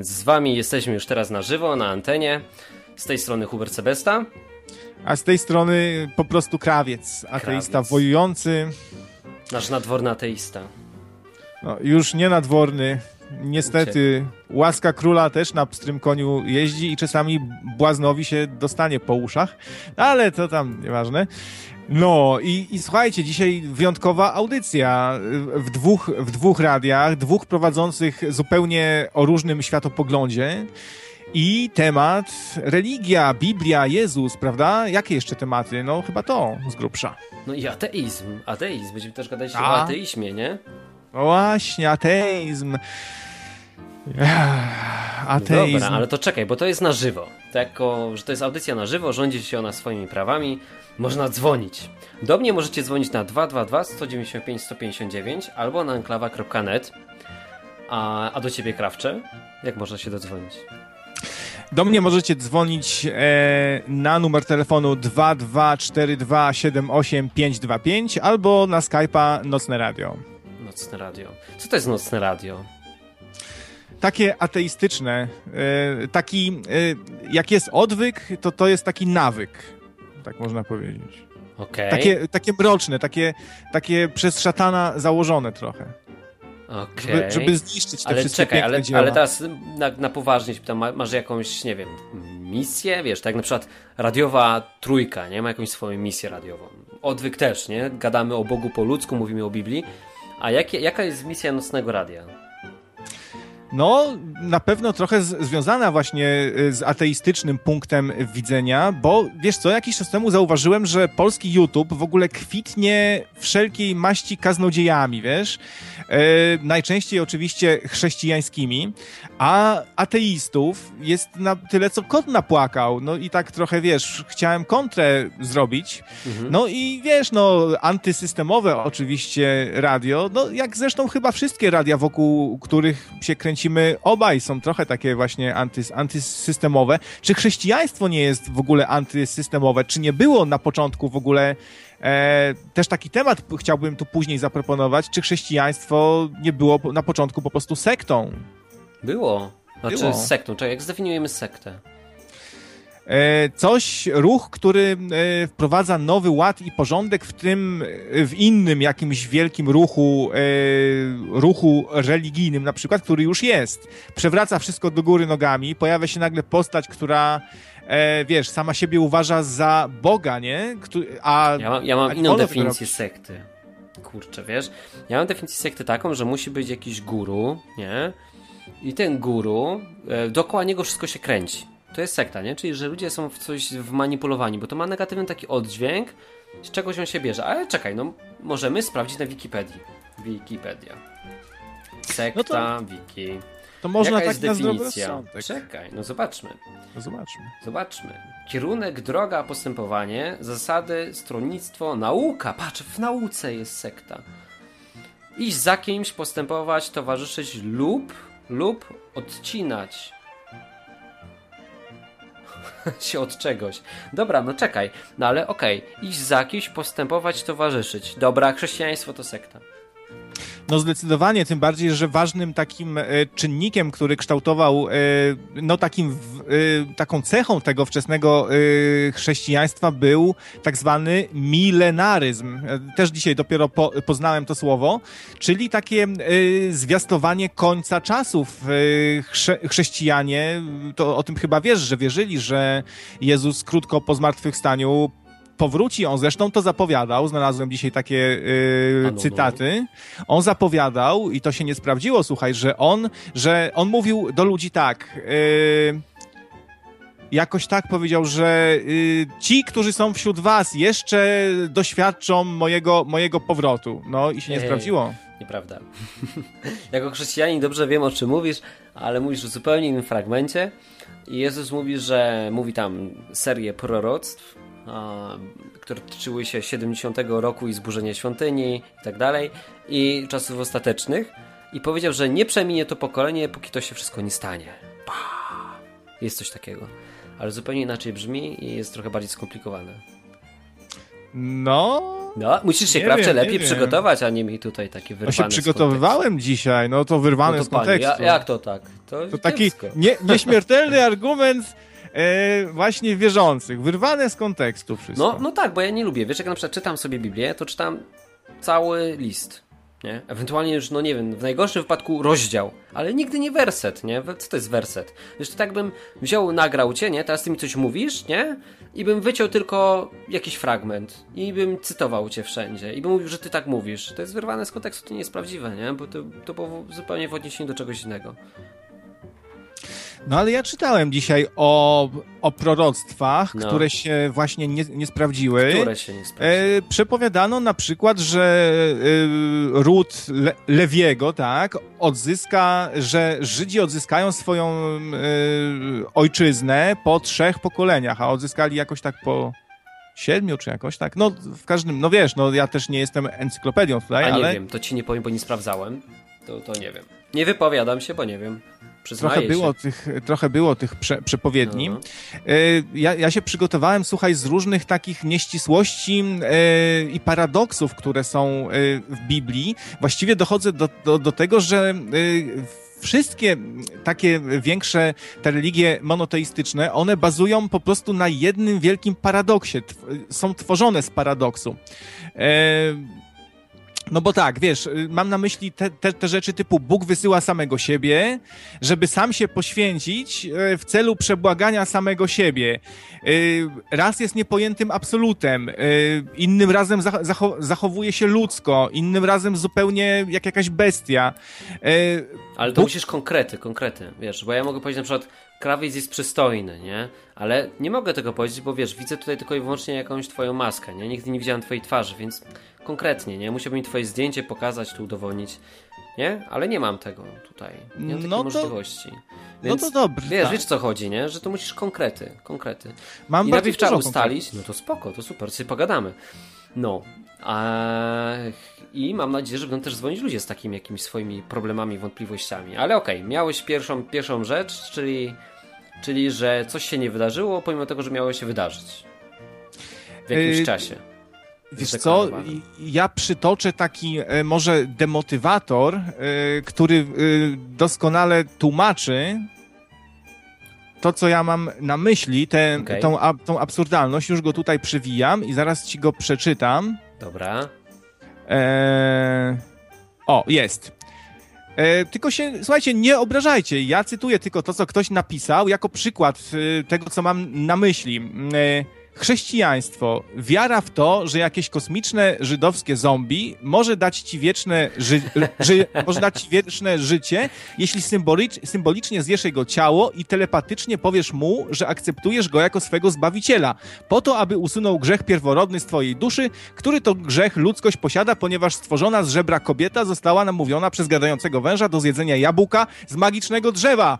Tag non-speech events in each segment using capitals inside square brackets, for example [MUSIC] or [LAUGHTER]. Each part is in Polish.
Więc z wami jesteśmy już teraz na żywo, na antenie. Z tej strony Hubert Sebesta. A z tej strony po prostu krawiec, ateista krawiec. wojujący. Nasz nadworny ateista. No, już nie nadworny. Niestety, łaska króla też na pstrym koniu jeździ i czasami błaznowi się dostanie po uszach, ale to tam nieważne. No i, i słuchajcie, dzisiaj wyjątkowa audycja w dwóch, w dwóch radiach, dwóch prowadzących zupełnie o różnym światopoglądzie. I temat religia, Biblia, Jezus, prawda? Jakie jeszcze tematy? No chyba to z grubsza. No i ateizm. Ateizm. Będziemy też gadać A? o ateizmie, nie? No właśnie, ateizm. Ateizm. Dobra, ale to czekaj, bo to jest na żywo. To jako, że to jest audycja na żywo, rządzi się ona swoimi prawami można dzwonić. Do mnie możecie dzwonić na 222 195 159 albo na enklawa.net. A, a do ciebie, Krawcze? Jak można się dodzwonić? Do mnie możecie dzwonić e, na numer telefonu 224278525 albo na Skype'a Nocne Radio. Nocne Radio. Co to jest Nocne Radio? Takie ateistyczne. E, taki, e, jak jest odwyk, to to jest taki nawyk tak można powiedzieć. Okay. Takie, takie mroczne, takie, takie przez szatana założone trochę. Okay. Żeby, żeby zniszczyć te ale wszystkie czekaj, ale, dzieła. ale teraz na, na poważnie pytam, masz jakąś, nie wiem, misję? Wiesz, tak na przykład radiowa trójka, nie? Ma jakąś swoją misję radiową. Odwyk też, nie? Gadamy o Bogu po ludzku, mówimy o Biblii. A jakie, jaka jest misja Nocnego Radia? No, na pewno trochę z, związana właśnie y, z ateistycznym punktem widzenia, bo wiesz co, jakiś czas temu zauważyłem, że polski YouTube w ogóle kwitnie wszelkiej maści kaznodziejami, wiesz? E, najczęściej oczywiście chrześcijańskimi, a ateistów jest na tyle, co kot napłakał. No i tak trochę, wiesz, chciałem kontrę zrobić. Mhm. No i wiesz, no, antysystemowe oczywiście radio, no jak zresztą chyba wszystkie radia, wokół których się kręci kręcimy, obaj są trochę takie właśnie antys, antysystemowe. Czy chrześcijaństwo nie jest w ogóle antysystemowe? Czy nie było na początku w ogóle E, też taki temat chciałbym tu później zaproponować. Czy chrześcijaństwo nie było na początku po prostu sektą? Było. Znaczy było. sektą. Czekaj, jak zdefiniujemy sektę? E, coś, ruch, który e, wprowadza nowy ład i porządek w tym, e, w innym jakimś wielkim ruchu, ruchu religijnym na przykład, który już jest. Przewraca wszystko do góry nogami, pojawia się nagle postać, która wiesz, sama siebie uważa za Boga, nie? A, ja mam, ja mam inną definicję sekty. Kurczę, wiesz? Ja mam definicję sekty taką, że musi być jakiś guru, nie? I ten guru, dookoła niego wszystko się kręci to jest sekta, nie? Czyli, że ludzie są w coś wmanipulowani, bo to ma negatywny taki oddźwięk, z czegoś on się bierze. Ale czekaj, no możemy sprawdzić na Wikipedii. Wikipedia. Sekta, no to, wiki. To można Jaka tak jest definicja? Czekaj, no zobaczmy. No zobaczmy. Zobaczmy. Kierunek, droga, postępowanie, zasady, stronnictwo, nauka. Patrz, w nauce jest sekta. Iść za kimś, postępować, towarzyszyć lub lub odcinać [LAUGHS] się od czegoś. Dobra, no czekaj, no ale okej, okay. iść za kimś, postępować, towarzyszyć. Dobra, chrześcijaństwo to sekta. No zdecydowanie, tym bardziej, że ważnym takim e, czynnikiem, który kształtował, e, no takim, e, taką cechą tego wczesnego chrześcijaństwa był tak zwany milenaryzm. Też dzisiaj dopiero po, poznałem to słowo, czyli takie zwiastowanie końca czasów. Chrze, chrześcijanie, to o tym chyba wiesz, że wierzyli, że Jezus krótko po zmartwychwstaniu powróci. On zresztą to zapowiadał, znalazłem dzisiaj takie yy, cytaty. On zapowiadał, i to się nie sprawdziło, słuchaj, że on, że on mówił do ludzi tak. Yy, jakoś tak powiedział, że y, ci, którzy są wśród was, jeszcze doświadczą mojego, mojego powrotu. No i się nie Ej, sprawdziło. Nieprawda. [LAUGHS] jako chrześcijanin dobrze wiem, o czym mówisz, ale mówisz w zupełnie innym fragmencie. I Jezus mówi, że mówi tam serię proroctw, które tyczyły się 70 roku i zburzenia świątyni i tak dalej, i czasów ostatecznych. I powiedział, że nie przeminie to pokolenie, póki to się wszystko nie stanie. Jest coś takiego. Ale zupełnie inaczej brzmi i jest trochę bardziej skomplikowane. No. No, musisz się krawcze lepiej przygotować, a nie mi tutaj takie wyrwane no się przygotowywałem dzisiaj, no to wyrwane no to z kontekstu. Panie, jak to tak? To, to taki nie, nieśmiertelny argument e, właśnie wierzących, wyrwane z kontekstu wszystko. No, no tak, bo ja nie lubię. Wiesz, jak na przykład czytam sobie Biblię, to czytam cały list nie? Ewentualnie już, no nie wiem, w najgorszym wypadku rozdział, ale nigdy nie werset, nie? Co to jest werset? Wiesz, to tak bym wziął, nagrał cię, nie? Teraz ty mi coś mówisz, nie? I bym wyciął tylko jakiś fragment i bym cytował cię wszędzie i bym mówił, że ty tak mówisz. To jest wyrwane z kontekstu, to nie jest prawdziwe, nie? Bo to, to było zupełnie w odniesieniu do czegoś innego. No ale ja czytałem dzisiaj o, o proroctwach, no. które się właśnie nie, nie sprawdziły. Które się nie sprawdziły. E, przepowiadano na przykład, że e, ród Le Lewiego, tak, odzyska, że Żydzi odzyskają swoją e, ojczyznę po trzech pokoleniach, a odzyskali jakoś tak po siedmiu czy jakoś tak. No w każdym, no wiesz, no ja też nie jestem encyklopedią tutaj, a ale... nie wiem, to ci nie powiem, bo nie sprawdzałem. To, to nie wiem. Nie wypowiadam się, bo nie wiem. Trochę było, tych, trochę było tych prze, przepowiedni. No. E, ja, ja się przygotowałem, słuchaj, z różnych takich nieścisłości e, i paradoksów, które są e, w Biblii. Właściwie dochodzę do, do, do tego, że wszystkie takie większe te religie monoteistyczne, one bazują po prostu na jednym wielkim paradoksie. Są tworzone z paradoksu. No bo tak, wiesz, y, mam na myśli te, te, te, rzeczy typu Bóg wysyła samego siebie, żeby sam się poświęcić y, w celu przebłagania samego siebie. Y, raz jest niepojętym absolutem, innym razem zachowuje się ludzko, innym razem zupełnie jak jakaś bestia. Ale to Bóg... musisz konkrety, konkrety, wiesz, bo ja mogę powiedzieć na przykład krawiec jest przystojny, nie? Ale nie mogę tego powiedzieć, bo wiesz, widzę tutaj tylko i wyłącznie jakąś twoją maskę, nie? Nigdy nie widziałem twojej twarzy, więc konkretnie, nie? Musiałbym twoje zdjęcie pokazać, tu udowodnić, nie? Ale nie mam tego tutaj, nie mam takiej no możliwości. Więc, no to dobrze. Wiesz, tak. wiesz co chodzi, nie? Że tu musisz konkrety, konkrety. Mam I najpierw trzeba ustalić, no to spoko, to super, sobie pogadamy. No, a... i mam nadzieję, że będą też dzwonić ludzie z takimi jakimiś swoimi problemami, wątpliwościami. Ale okej, okay, miałeś pierwszą, pierwszą rzecz, czyli, czyli że coś się nie wydarzyło, pomimo tego, że miało się wydarzyć w jakimś yy... czasie. Wiesz co, ja przytoczę taki e, może demotywator, e, który e, doskonale tłumaczy to, co ja mam na myśli, tę, okay. tą, tą absurdalność. Już go tutaj przywijam i zaraz ci go przeczytam. Dobra. Eee... O, jest. E, tylko się, słuchajcie, nie obrażajcie. Ja cytuję tylko to, co ktoś napisał, jako przykład tego, co mam na myśli. E, chrześcijaństwo, wiara w to, że jakieś kosmiczne żydowskie zombie może dać ci wieczne, ży, ży, może dać ci wieczne życie, jeśli symbolicz, symbolicznie zjesz jego ciało i telepatycznie powiesz mu, że akceptujesz go jako swego zbawiciela, po to, aby usunął grzech pierworodny z twojej duszy, który to grzech ludzkość posiada, ponieważ stworzona z żebra kobieta została namówiona przez gadającego węża do zjedzenia jabłka z magicznego drzewa.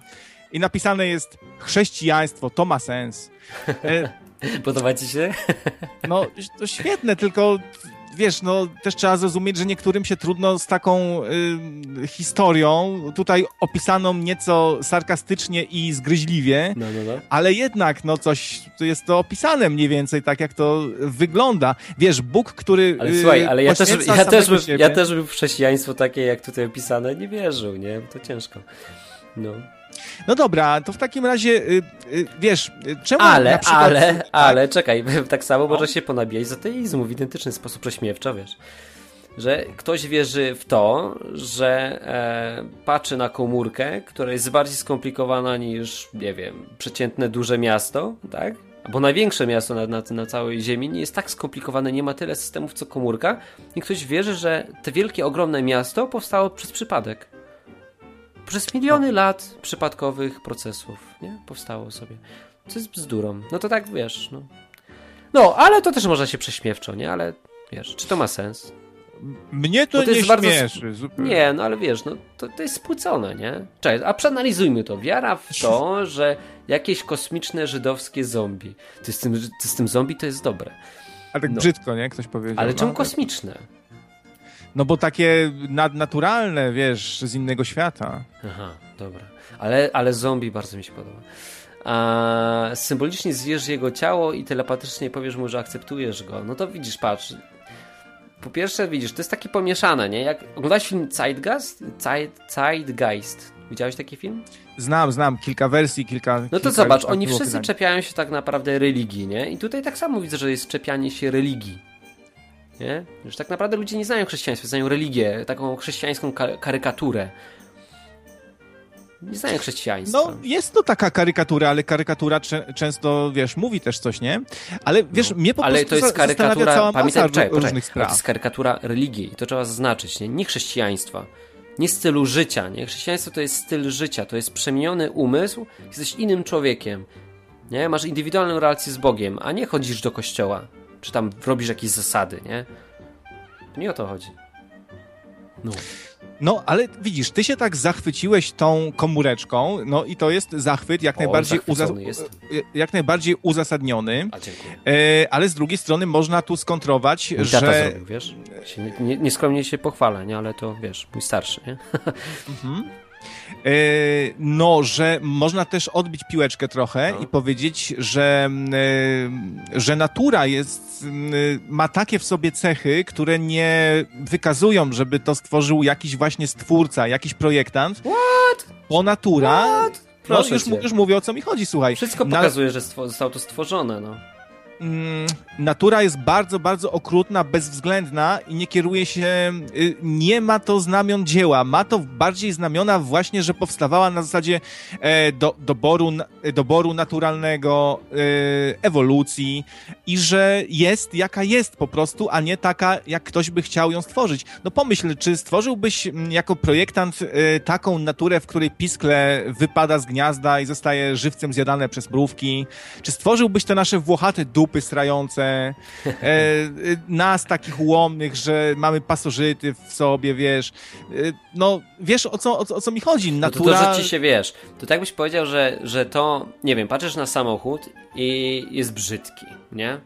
I napisane jest chrześcijaństwo, to ma sens. E, [LAUGHS] Podoba ci się? [LAUGHS] No, to świetne, tylko wiesz, no też trzeba zrozumieć, że niektórym się trudno z taką y, historią, tutaj opisaną nieco sarkastycznie i zgryźliwie, no, no, no. ale jednak, no coś, tu jest to opisane mniej więcej tak, jak to wygląda. Wiesz, Bóg, który Ale y, słuchaj, ale ja też, ja, też bym, ja też bym w chrześcijaństwo takie, jak tutaj opisane, nie wierzył, nie? To ciężko. No. No dobra, to w takim razie, y, y, wiesz, y, czemu Ale, przykład, ale, tak? ale, czekaj, [LAUGHS] tak samo no. może się ponabijać z ateizmu w identyczny sposób prześmiewczo, wiesz. Że ktoś wierzy w to, że e, patrzy na komórkę, która jest bardziej skomplikowana niż, nie wiem, przeciętne duże miasto, tak? Bo największe miasto na, na, na, całej Ziemi nie jest tak skomplikowane, nie ma tyle systemów co komórka. I ktoś wierzy, że te wielkie, ogromne miasto powstało przez przypadek przez miliony lat przypadkowych procesów, nie? Powstało sobie. Co jest bzdurą. No to tak, wiesz, no. No, ale to też można się prześmiewczo, nie? Ale, wiesz, czy to ma sens? Mnie to, to nie bardzo... śmieszy. Zupełnie. Nie, no ale wiesz, no to, to jest spłycone, nie? Cześć, a przeanalizujmy to. Wiara w to, [LAUGHS] że jakieś kosmiczne żydowskie zombie. To z tym, to z tym zombie to jest dobre. Ale tak no. brzydko, nie? Ktoś powiedział. Ale czemu no, kosmiczne? No bo takie nadnaturalne, wiesz, z innego świata. Aha, dobra. Ale, ale zombie bardzo mi się podoba. A symbolicznie zjesz jego ciało i telepatycznie powiesz mu, że akceptujesz go. No to widzisz, patrz. po pierwsze, widzisz, to jest takie pomieszane, nie? Jak oglądałeś film Zeitgeist? Zeit, Zeitgeist. Widziałeś taki film? Znam, znam, kilka wersji, kilka. No to kilka zobacz, oni wszyscy czepiają się tak naprawdę religii, nie? I tutaj tak samo widzę, że jest czepianie się religii. Nie? Już tak naprawdę ludzie nie znają chrześcijaństwa, znają religię, taką chrześcijańską ka karykaturę. Nie znają chrześcijaństwa. No, jest to taka karykatura, ale karykatura często, wiesz, mówi też coś, nie? Ale wiesz, No, mnie po ale prostu to jest karykatura, cała masa pamiętaj, czekaj, różnych spraw. to jest karykatura religii i to trzeba zaznaczyć, nie? nie chrześcijaństwa, nie stylu życia, nie? Chrześcijaństwo to jest styl życia, to jest przemieniony umysł, jesteś innym człowiekiem, nie? Masz indywidualną relację z Bogiem, a nie chodzisz do kościoła, czy tam robisz jakieś zasady, nie? Nie o to chodzi. No. No, ale widzisz, ty się tak zachwyciłeś tą komóreczką, no i to jest zachwyt jak, O, najbardziej, zachwycony jestem. jak najbardziej uzasadniony, A dziękuję. e, ale z drugiej strony można tu skontrować, Mój tata że... zrobił, wiesz? Się nie, nie, się pochwala, nie? Ale to, wiesz, mój starszy, nie? E, no, że można też odbić piłeczkę trochę No. i powiedzieć, że, e, że natura jest, m, ma takie w sobie cechy, które nie wykazują, żeby to stworzył jakiś właśnie stwórca, jakiś projektant. What? Bo natura... No, Proszę już, już mówię o co mi chodzi, słuchaj. Wszystko Na- pokazuje, że stwo- zostało to stworzone, no. Mm, natura jest bardzo, bardzo okrutna, bezwzględna i nie kieruje się, y, nie ma to znamion dzieła, ma to bardziej znamiona właśnie, że powstawała na zasadzie e, do, doboru, doboru naturalnego, e, ewolucji i że jest jaka jest po prostu, a nie taka, jak ktoś by chciał ją stworzyć. No pomyśl, czy stworzyłbyś mm, jako projektant e, taką naturę, w której piskle wypada z gniazda i zostaje żywcem zjadane przez mrówki? Czy stworzyłbyś te nasze włochate dupy strające, e, e, nas takich ułomnych, że mamy pasożyty w sobie, wiesz? E, no, wiesz o co, o, o co mi chodzi? No to, Natura... to, że ci się wiesz, to tak byś powiedział, że, że to, nie wiem, patrzysz na samochód i jest brzydki, nie?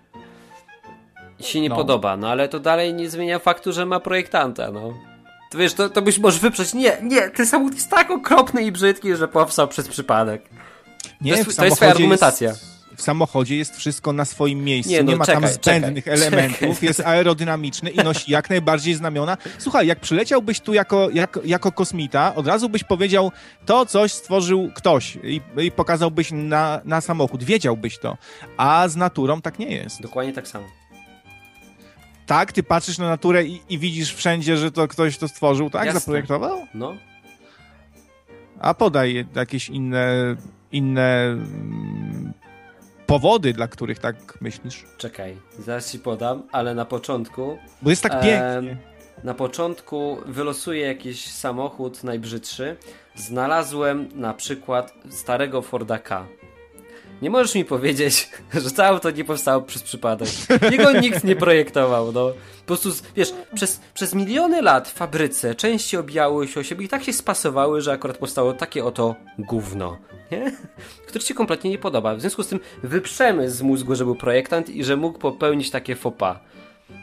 I się nie No. podoba, no ale to dalej nie zmienia faktu, że ma projektanta, no. To wiesz, to, to byś może wyprzeć, nie, nie, ten samochód jest tak okropny i brzydki, że powstał przez przypadek. Nie, to jest- to jest twoja argumentacja. Jest, w samochodzie jest wszystko na swoim miejscu, Nie, nie, no, ma czekaj, tam zbędnych [LAUGHS] czekaj, elementów, czekaj. jest aerodynamiczny i nosi jak najbardziej znamiona. Słuchaj, jak przyleciałbyś tu jako, jako, jako kosmita, od razu byś powiedział, to coś stworzył ktoś i, i pokazałbyś na, na samochód, wiedziałbyś to, a z naturą tak nie jest. Dokładnie tak samo. Tak, ty patrzysz na naturę i, i widzisz wszędzie, że to ktoś to stworzył, tak? Jasne. Zaprojektował? No, A podaj jakieś inne, inne powody, dla których tak myślisz. czekaj, zaraz ci podam, ale na początku Bo jest tak Em, pięknie. Na początku wylosuję jakiś samochód najbrzydszy. Znalazłem na przykład starego Forda K. Nie możesz mi powiedzieć, [LAUGHS] że to auto nie powstało przez przypadek. Jego nikt nie projektował, no. Po prostu, wiesz, przez, przez miliony lat w fabryce części obijały się o siebie i tak się spasowały, że akurat powstało takie oto gówno, nie? [LAUGHS] Które ci kompletnie nie podoba. W związku z tym wyprzemy z mózgu, że był projektant i że mógł popełnić takie pas.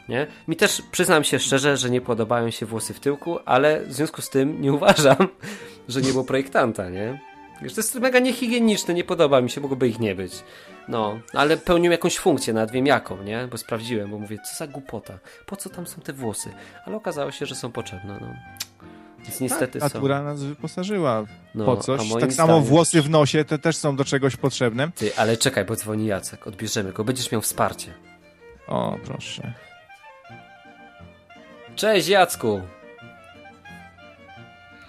Nie? Mi też przyznam się szczerze, że nie podobają się włosy w tyłku, ale w związku z tym nie uważam, [LAUGHS] że nie było projektanta, nie? Wiesz, to jest mega niehigieniczne, nie podoba mi się, mogłoby ich nie być. No, ale pełnią jakąś funkcję, nawet wiem jaką, nie? Bo sprawdziłem, bo mówię, co za głupota, po co tam są te włosy? Ale okazało się, że są potrzebne, no. Więc niestety tak, są. natura nas wyposażyła No, po coś. Tak samo włosy w nosie te też są do czegoś potrzebne. Ty, ale czekaj, bo dzwoni Jacek, odbierzemy go, będziesz miał wsparcie. O, proszę. Cześć Jacku!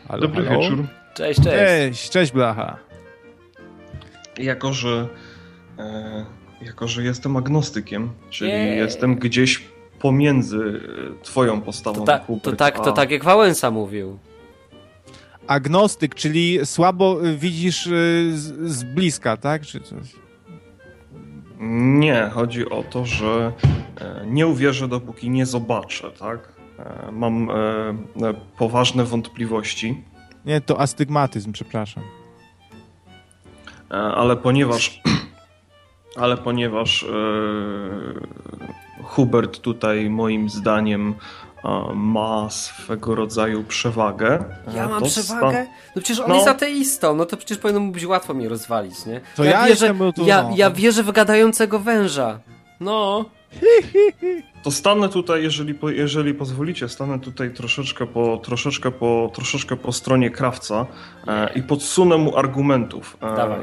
Halo, Dobry halo? wieczór. Cześć, cześć! Cześć, cześć Blacha. Jako, że, e, jako, że jestem agnostykiem, czyli Jej. jestem gdzieś pomiędzy e, twoją postawą, To, ta, Hubert, to, tak, to a- tak jak Wałęsa mówił. Agnostyk, czyli słabo y, widzisz y, z, z bliska, tak? Czy coś? Nie, chodzi o to, że e, nie uwierzę, dopóki nie zobaczę, tak? E, Mam e, e, poważne wątpliwości, Nie, to astygmatyzm, przepraszam. e, ale ponieważ [CLEARS THROAT] ale ponieważ e, Hubert tutaj moim zdaniem e, ma swego rodzaju przewagę. Ja mam przewagę? No przecież on No. jest ateistą, no to przecież powinno mu być łatwo mnie rozwalić, nie? To ja wierzę, bo tu ja, no. ja wierzę w gadającego węża. No. [LAUGHS] To stanę tutaj, jeżeli, jeżeli pozwolicie, stanę tutaj troszeczkę po, troszeczkę po, troszeczkę po stronie krawca e, i podsunę mu argumentów. E.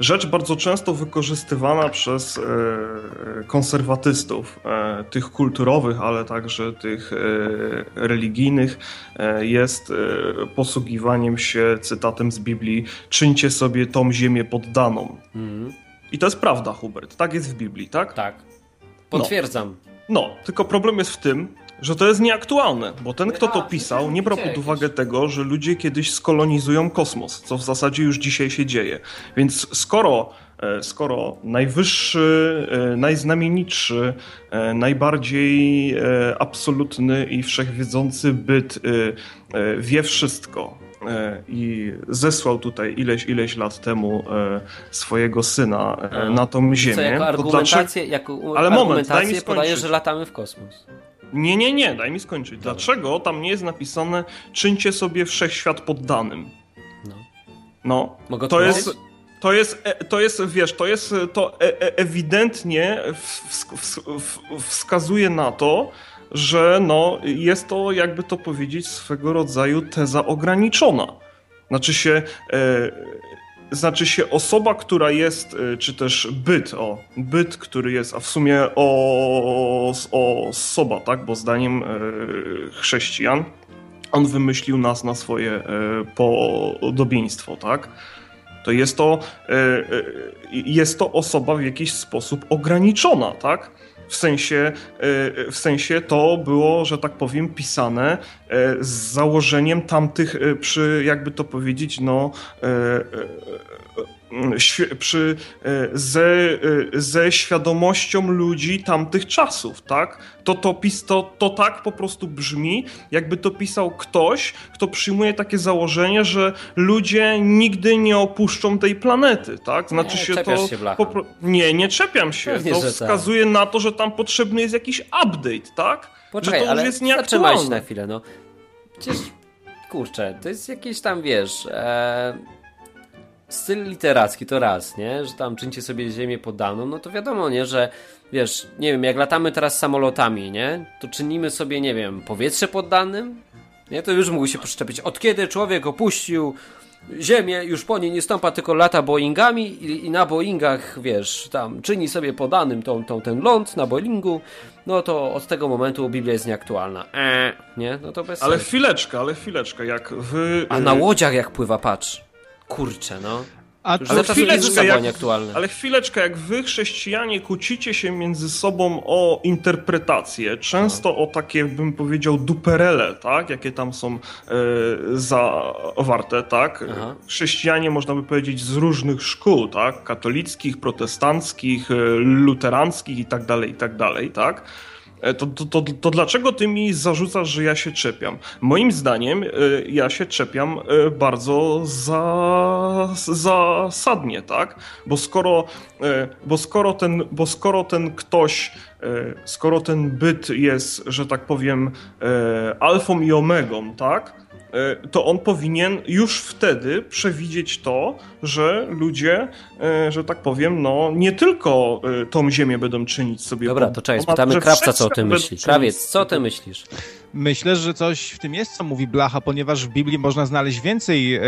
Rzecz bardzo często wykorzystywana przez e, konserwatystów, e, tych kulturowych, ale także tych e, religijnych, e, jest posługiwaniem się cytatem z Biblii: czyńcie sobie tą ziemię poddaną. Mhm. I to jest prawda, Hubert. Tak jest w Biblii, tak? Tak. Potwierdzam. No. No, tylko problem jest w tym, że to jest nieaktualne, bo ten, kto to pisał, nie brał pod uwagę tego, że ludzie kiedyś skolonizują kosmos, co w zasadzie już dzisiaj się dzieje. Więc skoro, skoro najwyższy, e, najznamienitszy, e, najbardziej absolutny i wszechwiedzący byt wie wszystko, i zesłał tutaj ileś, ileś lat temu swojego syna na tą ziemię. Co, jako argumentację, jako Ale moment, daj mi podaje, że latamy w kosmos. Nie, nie, nie, daj mi skończyć. Dobra. Dlaczego tam nie jest napisane czyńcie sobie wszechświat poddanym? No. No, Mogę to jest... To jest, e, to jest, wiesz, to jest, to e, e, ewidentnie wskazuje na to, że no, jest to, jakby to powiedzieć, swego rodzaju teza ograniczona. Znaczy się, znaczy się osoba, która jest, czy też byt, o, byt, który jest, a w sumie o, o osoba, tak, bo zdaniem chrześcijan on wymyślił nas na swoje podobieństwo, tak? To jest to, jest to osoba w jakiś sposób ograniczona, tak? W sensie, w sensie to było, że tak powiem, pisane z założeniem tamtych, przy jakby to powiedzieć, no przy, e, ze, e, ze świadomością ludzi tamtych czasów, tak? To, to, to, to tak po prostu brzmi, jakby to pisał ktoś, kto przyjmuje takie założenie, że ludzie nigdy nie opuszczą tej planety, tak? Znaczy nie, się to. Się po, nie, nie czepiam się. Pewnie, to tak. wskazuje tak. na to, że tam potrzebny jest jakiś update, tak? Poczekaj, że to ale jest zatrzymaj się na chwilę, no. Przecież, kurczę, to jest jakieś tam, wiesz. E styl literacki to raz, nie? Że tam czyńcie sobie ziemię podaną, no to wiadomo, nie? Że wiesz, nie wiem, jak latamy teraz samolotami, nie? To czynimy sobie, nie wiem, powietrze poddanym, nie? To już mógł się przyczepić. Od kiedy człowiek opuścił Ziemię, już po niej nie stąpa, tylko lata Boeingami i, i, na Boeingach, wiesz, tam czyni sobie podanym tą, tą, ten ląd na Boeingu, no to od tego momentu Biblia jest nieaktualna. Eee, nie? No to bez Ale sensu. chwileczkę, ale chwileczkę, jak wy... A na łodziach jak pływa, patrz. Kurczę, no. A ale, chwileczkę, jak, ale chwileczkę, jak wy chrześcijanie kłócicie się między sobą o interpretację, często no. o takie, bym powiedział, duperele, tak? Jakie tam są e, zawarte, tak? Aha. Chrześcijanie, można by powiedzieć, z różnych szkół, tak? Katolickich, protestanckich, e, luteranckich i tak dalej, i tak dalej, tak? E, to, to, to, to, dlaczego ty mi zarzucasz, że ja się czepiam? Moim zdaniem e, ja się czepiam e, bardzo za, zasadnie, tak? Bo skoro, bo skoro, ten, bo skoro ten ktoś, skoro ten byt jest, że tak powiem, alfą i omegą, tak? E, to on powinien już wtedy przewidzieć to, że ludzie, e, że tak powiem, no nie tylko e, tą ziemię będą czynić sobie. Dobra, to czekaj, spytamy Krawca, co o tym myśli. Krawiec, co ty myślisz? Myślę, że coś w tym jest, co mówi Blacha, ponieważ w Biblii można znaleźć więcej e,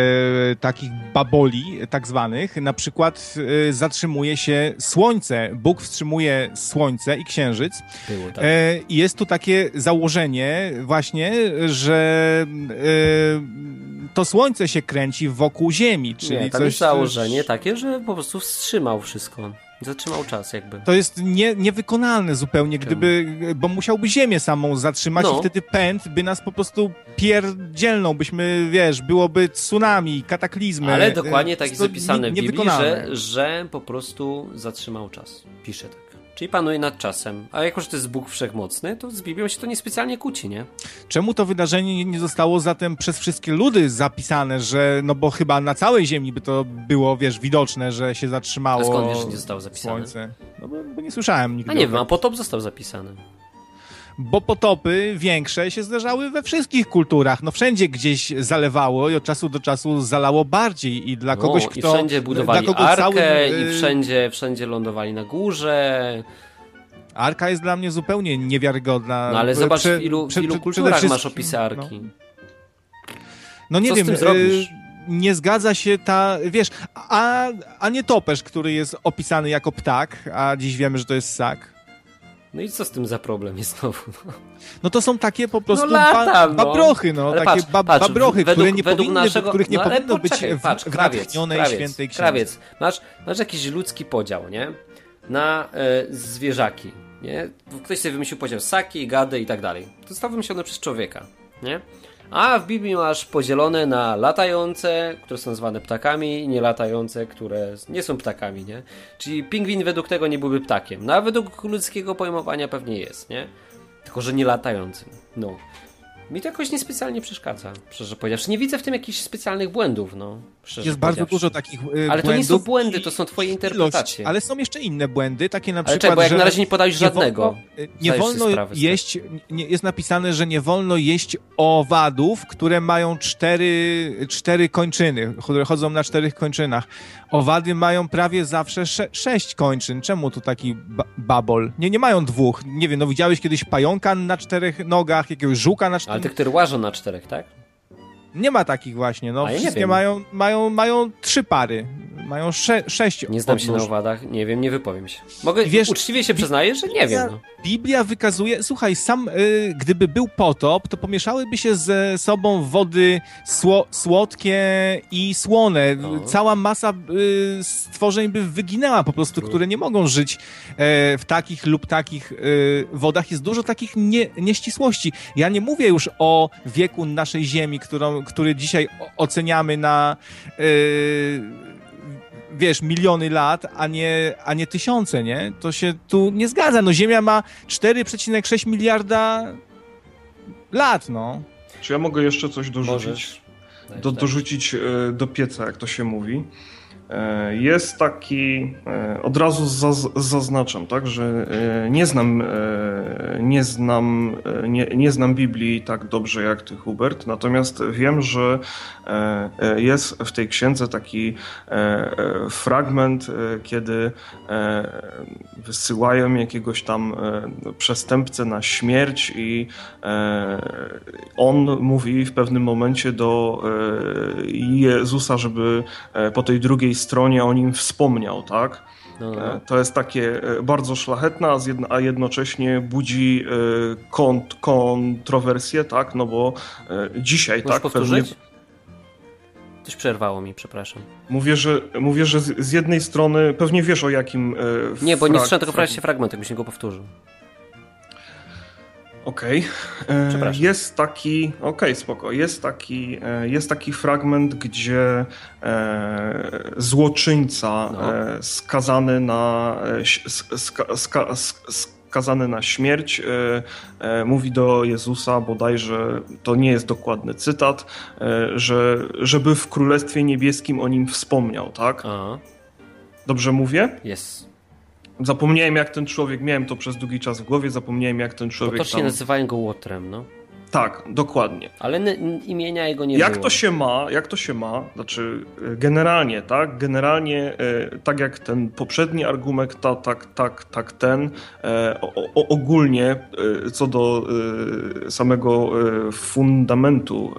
takich baboli, tak zwanych. Na przykład e, zatrzymuje się słońce. Bóg wstrzymuje słońce i księżyc. Było, tak. e, jest tu takie założenie właśnie, że e, to słońce się kręci wokół Ziemi. Czyli Nie, tam coś, jest założenie takie, że po prostu wstrzymał wszystko. Zatrzymał czas jakby. To jest nie, niewykonalne zupełnie, gdyby, bo musiałby Ziemię samą zatrzymać no. i wtedy pęd by nas po prostu pierdzielnął, byśmy, wiesz, byłoby tsunami, kataklizmy. Ale dokładnie tak jest zapisane w Biblii, że, że po prostu zatrzymał czas. Pisze tak. Czyli panuje nad czasem. A jako, że to jest Bóg wszechmocny, to z Biblią się to niespecjalnie kłóci, nie? Czemu to wydarzenie nie zostało zatem przez wszystkie ludy zapisane, że, no bo chyba na całej Ziemi by to było, wiesz, widoczne, że się zatrzymało A skąd wiesz, że nie zostało zapisane? Słońce. No bo, bo nie słyszałem nigdy. A nie wiem, a potop został zapisany bo potopy większe się zdarzały we wszystkich kulturach. No wszędzie gdzieś zalewało i od czasu do czasu zalało bardziej i dla kogoś, no, kto... I wszędzie budowali arkę całym... i y- wszędzie, wszędzie lądowali na górze. Arka jest dla mnie zupełnie niewiarygodna. No ale zobacz, w ilu, w ilu kulturach masz opisy Arki. No, no nie Co wiem, z tym zrobisz? nie zgadza się ta, wiesz, a, a nie topesz, który jest opisany jako ptak, a dziś wiemy, że to jest ssak. No i co z tym za problem jest znowu? No, [LAUGHS] no to są takie po prostu no lata, ba, babrochy, no, ale takie patrz, ba, patrz, babrohy, według, które nie według powinny, naszego, których nie no, powinno być w, patrz, w krawiec, krawiec, świętej księdze. krawiec. Masz, masz jakiś ludzki podział, nie? Na e, zwierzaki, nie? Ktoś sobie wymyślił podział ssaki, gady i tak dalej. To zostało wymyślone przez człowieka, nie? A w Biblii masz podzielone na latające, które są zwane ptakami, i nielatające, które nie są ptakami, nie? Czyli pingwin według tego nie byłby ptakiem. No a według ludzkiego pojmowania pewnie jest, nie? Tylko, że nie latającym. No. Mi to jakoś niespecjalnie przeszkadza, szczerze powiedziawszy. Nie widzę w tym jakichś specjalnych błędów, no. Jest bardzo dużo takich y, Ale to nie są błędy, to są twoje interpretacje. Ilość, ale są jeszcze inne błędy, takie na ale przykład, czekaj, bo jak że na razie nie podałeś żadnego. Nie wolno, nie wolno jeść, nie, jest napisane, że nie wolno jeść owadów, które mają cztery, cztery kończyny, które chodzą na czterech kończynach. Owady mają prawie zawsze sze, sześć kończyn. Czemu tu taki ba babol? Nie, nie mają dwóch. Nie wiem, no widziałeś kiedyś pająka na czterech nogach, jakiegoś żuka na czterech... Ale te, które łażą na czterech, tak? Nie ma takich właśnie, no. ja Wszystkie mają, mają, mają trzy pary. Mają sze sześć Nie znam się na owadach, nie wiem, nie wypowiem się. Mogę, wiesz, uczciwie się przyznaję, że nie wiem. No. Biblia wykazuje, słuchaj, sam y, gdyby był potop, to pomieszałyby się ze sobą wody sło, słodkie i słone. No. Cała masa y, stworzeń by wyginęła po prostu, no. które nie mogą żyć y, w takich lub takich y, wodach. Jest dużo takich nie, nieścisłości. Ja nie mówię już o wieku naszej Ziemi, którą, który dzisiaj oceniamy na y, wiesz, miliony lat, a nie, a nie tysiące, nie? To się tu nie zgadza. No Ziemia ma 4,6 miliarda lat, no. Czy ja mogę jeszcze coś dorzucić? Do, dorzucić e, do pieca, jak to się mówi. E, jest taki, e, od razu zaznaczam, tak, że e, nie znam, nie znam, nie, nie znam Biblii tak dobrze jak ty, Hubert, natomiast wiem, że jest w tej księdze taki fragment, kiedy wysyłają jakiegoś tam przestępcę na śmierć i on mówi w pewnym momencie do Jezusa, żeby po tej drugiej stronie o nim wspomniał, tak? No, no. E, to jest takie e, bardzo szlachetne, a jednocześnie budzi e, kont kontrowersje, tak? No bo dzisiaj, Możesz tak? Powtórzyć? Pewnie... Coś przerwało mi, przepraszam. Mówię, że, mówię, że z jednej strony pewnie wiesz o jakim. nie, bo nie słyszałem tego fragmencie fragment, jakbyś nie go powtórzył. Okej. Okay. Jest taki, okej, okay, spoko. Jest taki, e, jest taki fragment, gdzie e, złoczyńca no. e, skazany na ska, ska, skazany na śmierć mówi do Jezusa bodajże, to nie jest dokładny cytat, że żeby w Królestwie Niebieskim o nim wspomniał, tak? Aha. Dobrze mówię? Jest. Zapomniałem jak ten człowiek, miałem to przez długi czas w głowie, zapomniałem jak ten człowiek Potocznie tam... nazywają go Łotrem, no. Tak, dokładnie. Ale imienia jego nie jak było. to się ma, jak to się ma, znaczy e, generalnie, tak, generalnie e, tak jak ten poprzedni argument, ta, tak, tak, tak ten, e, o, ogólnie co do samego fundamentu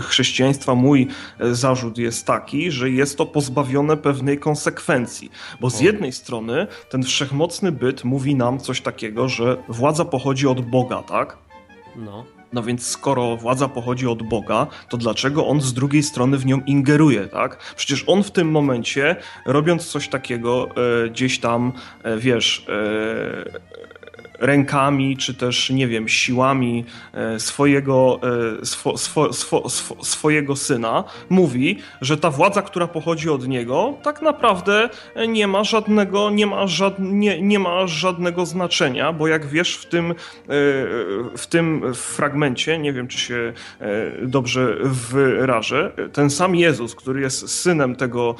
chrześcijaństwa, mój zarzut jest taki, że jest to pozbawione pewnej konsekwencji, bo z jednej strony ten wszechmocny byt mówi nam coś takiego, że władza pochodzi od Boga, tak? No. No więc skoro władza pochodzi od Boga, to dlaczego on z drugiej strony w nią ingeruje, tak? Przecież on w tym momencie, robiąc coś takiego, e, gdzieś tam, e, wiesz, e, rękami, czy też, nie wiem, siłami e, swojego, e, swo, swo, swo, swojego syna, mówi, że ta władza, która pochodzi od niego, tak naprawdę nie ma żadnego, nie ma, żad, nie, nie ma żadnego znaczenia, bo jak wiesz w tym, e, w tym fragmencie, nie wiem, czy się dobrze wyrażę, ten sam Jezus, który jest synem tego,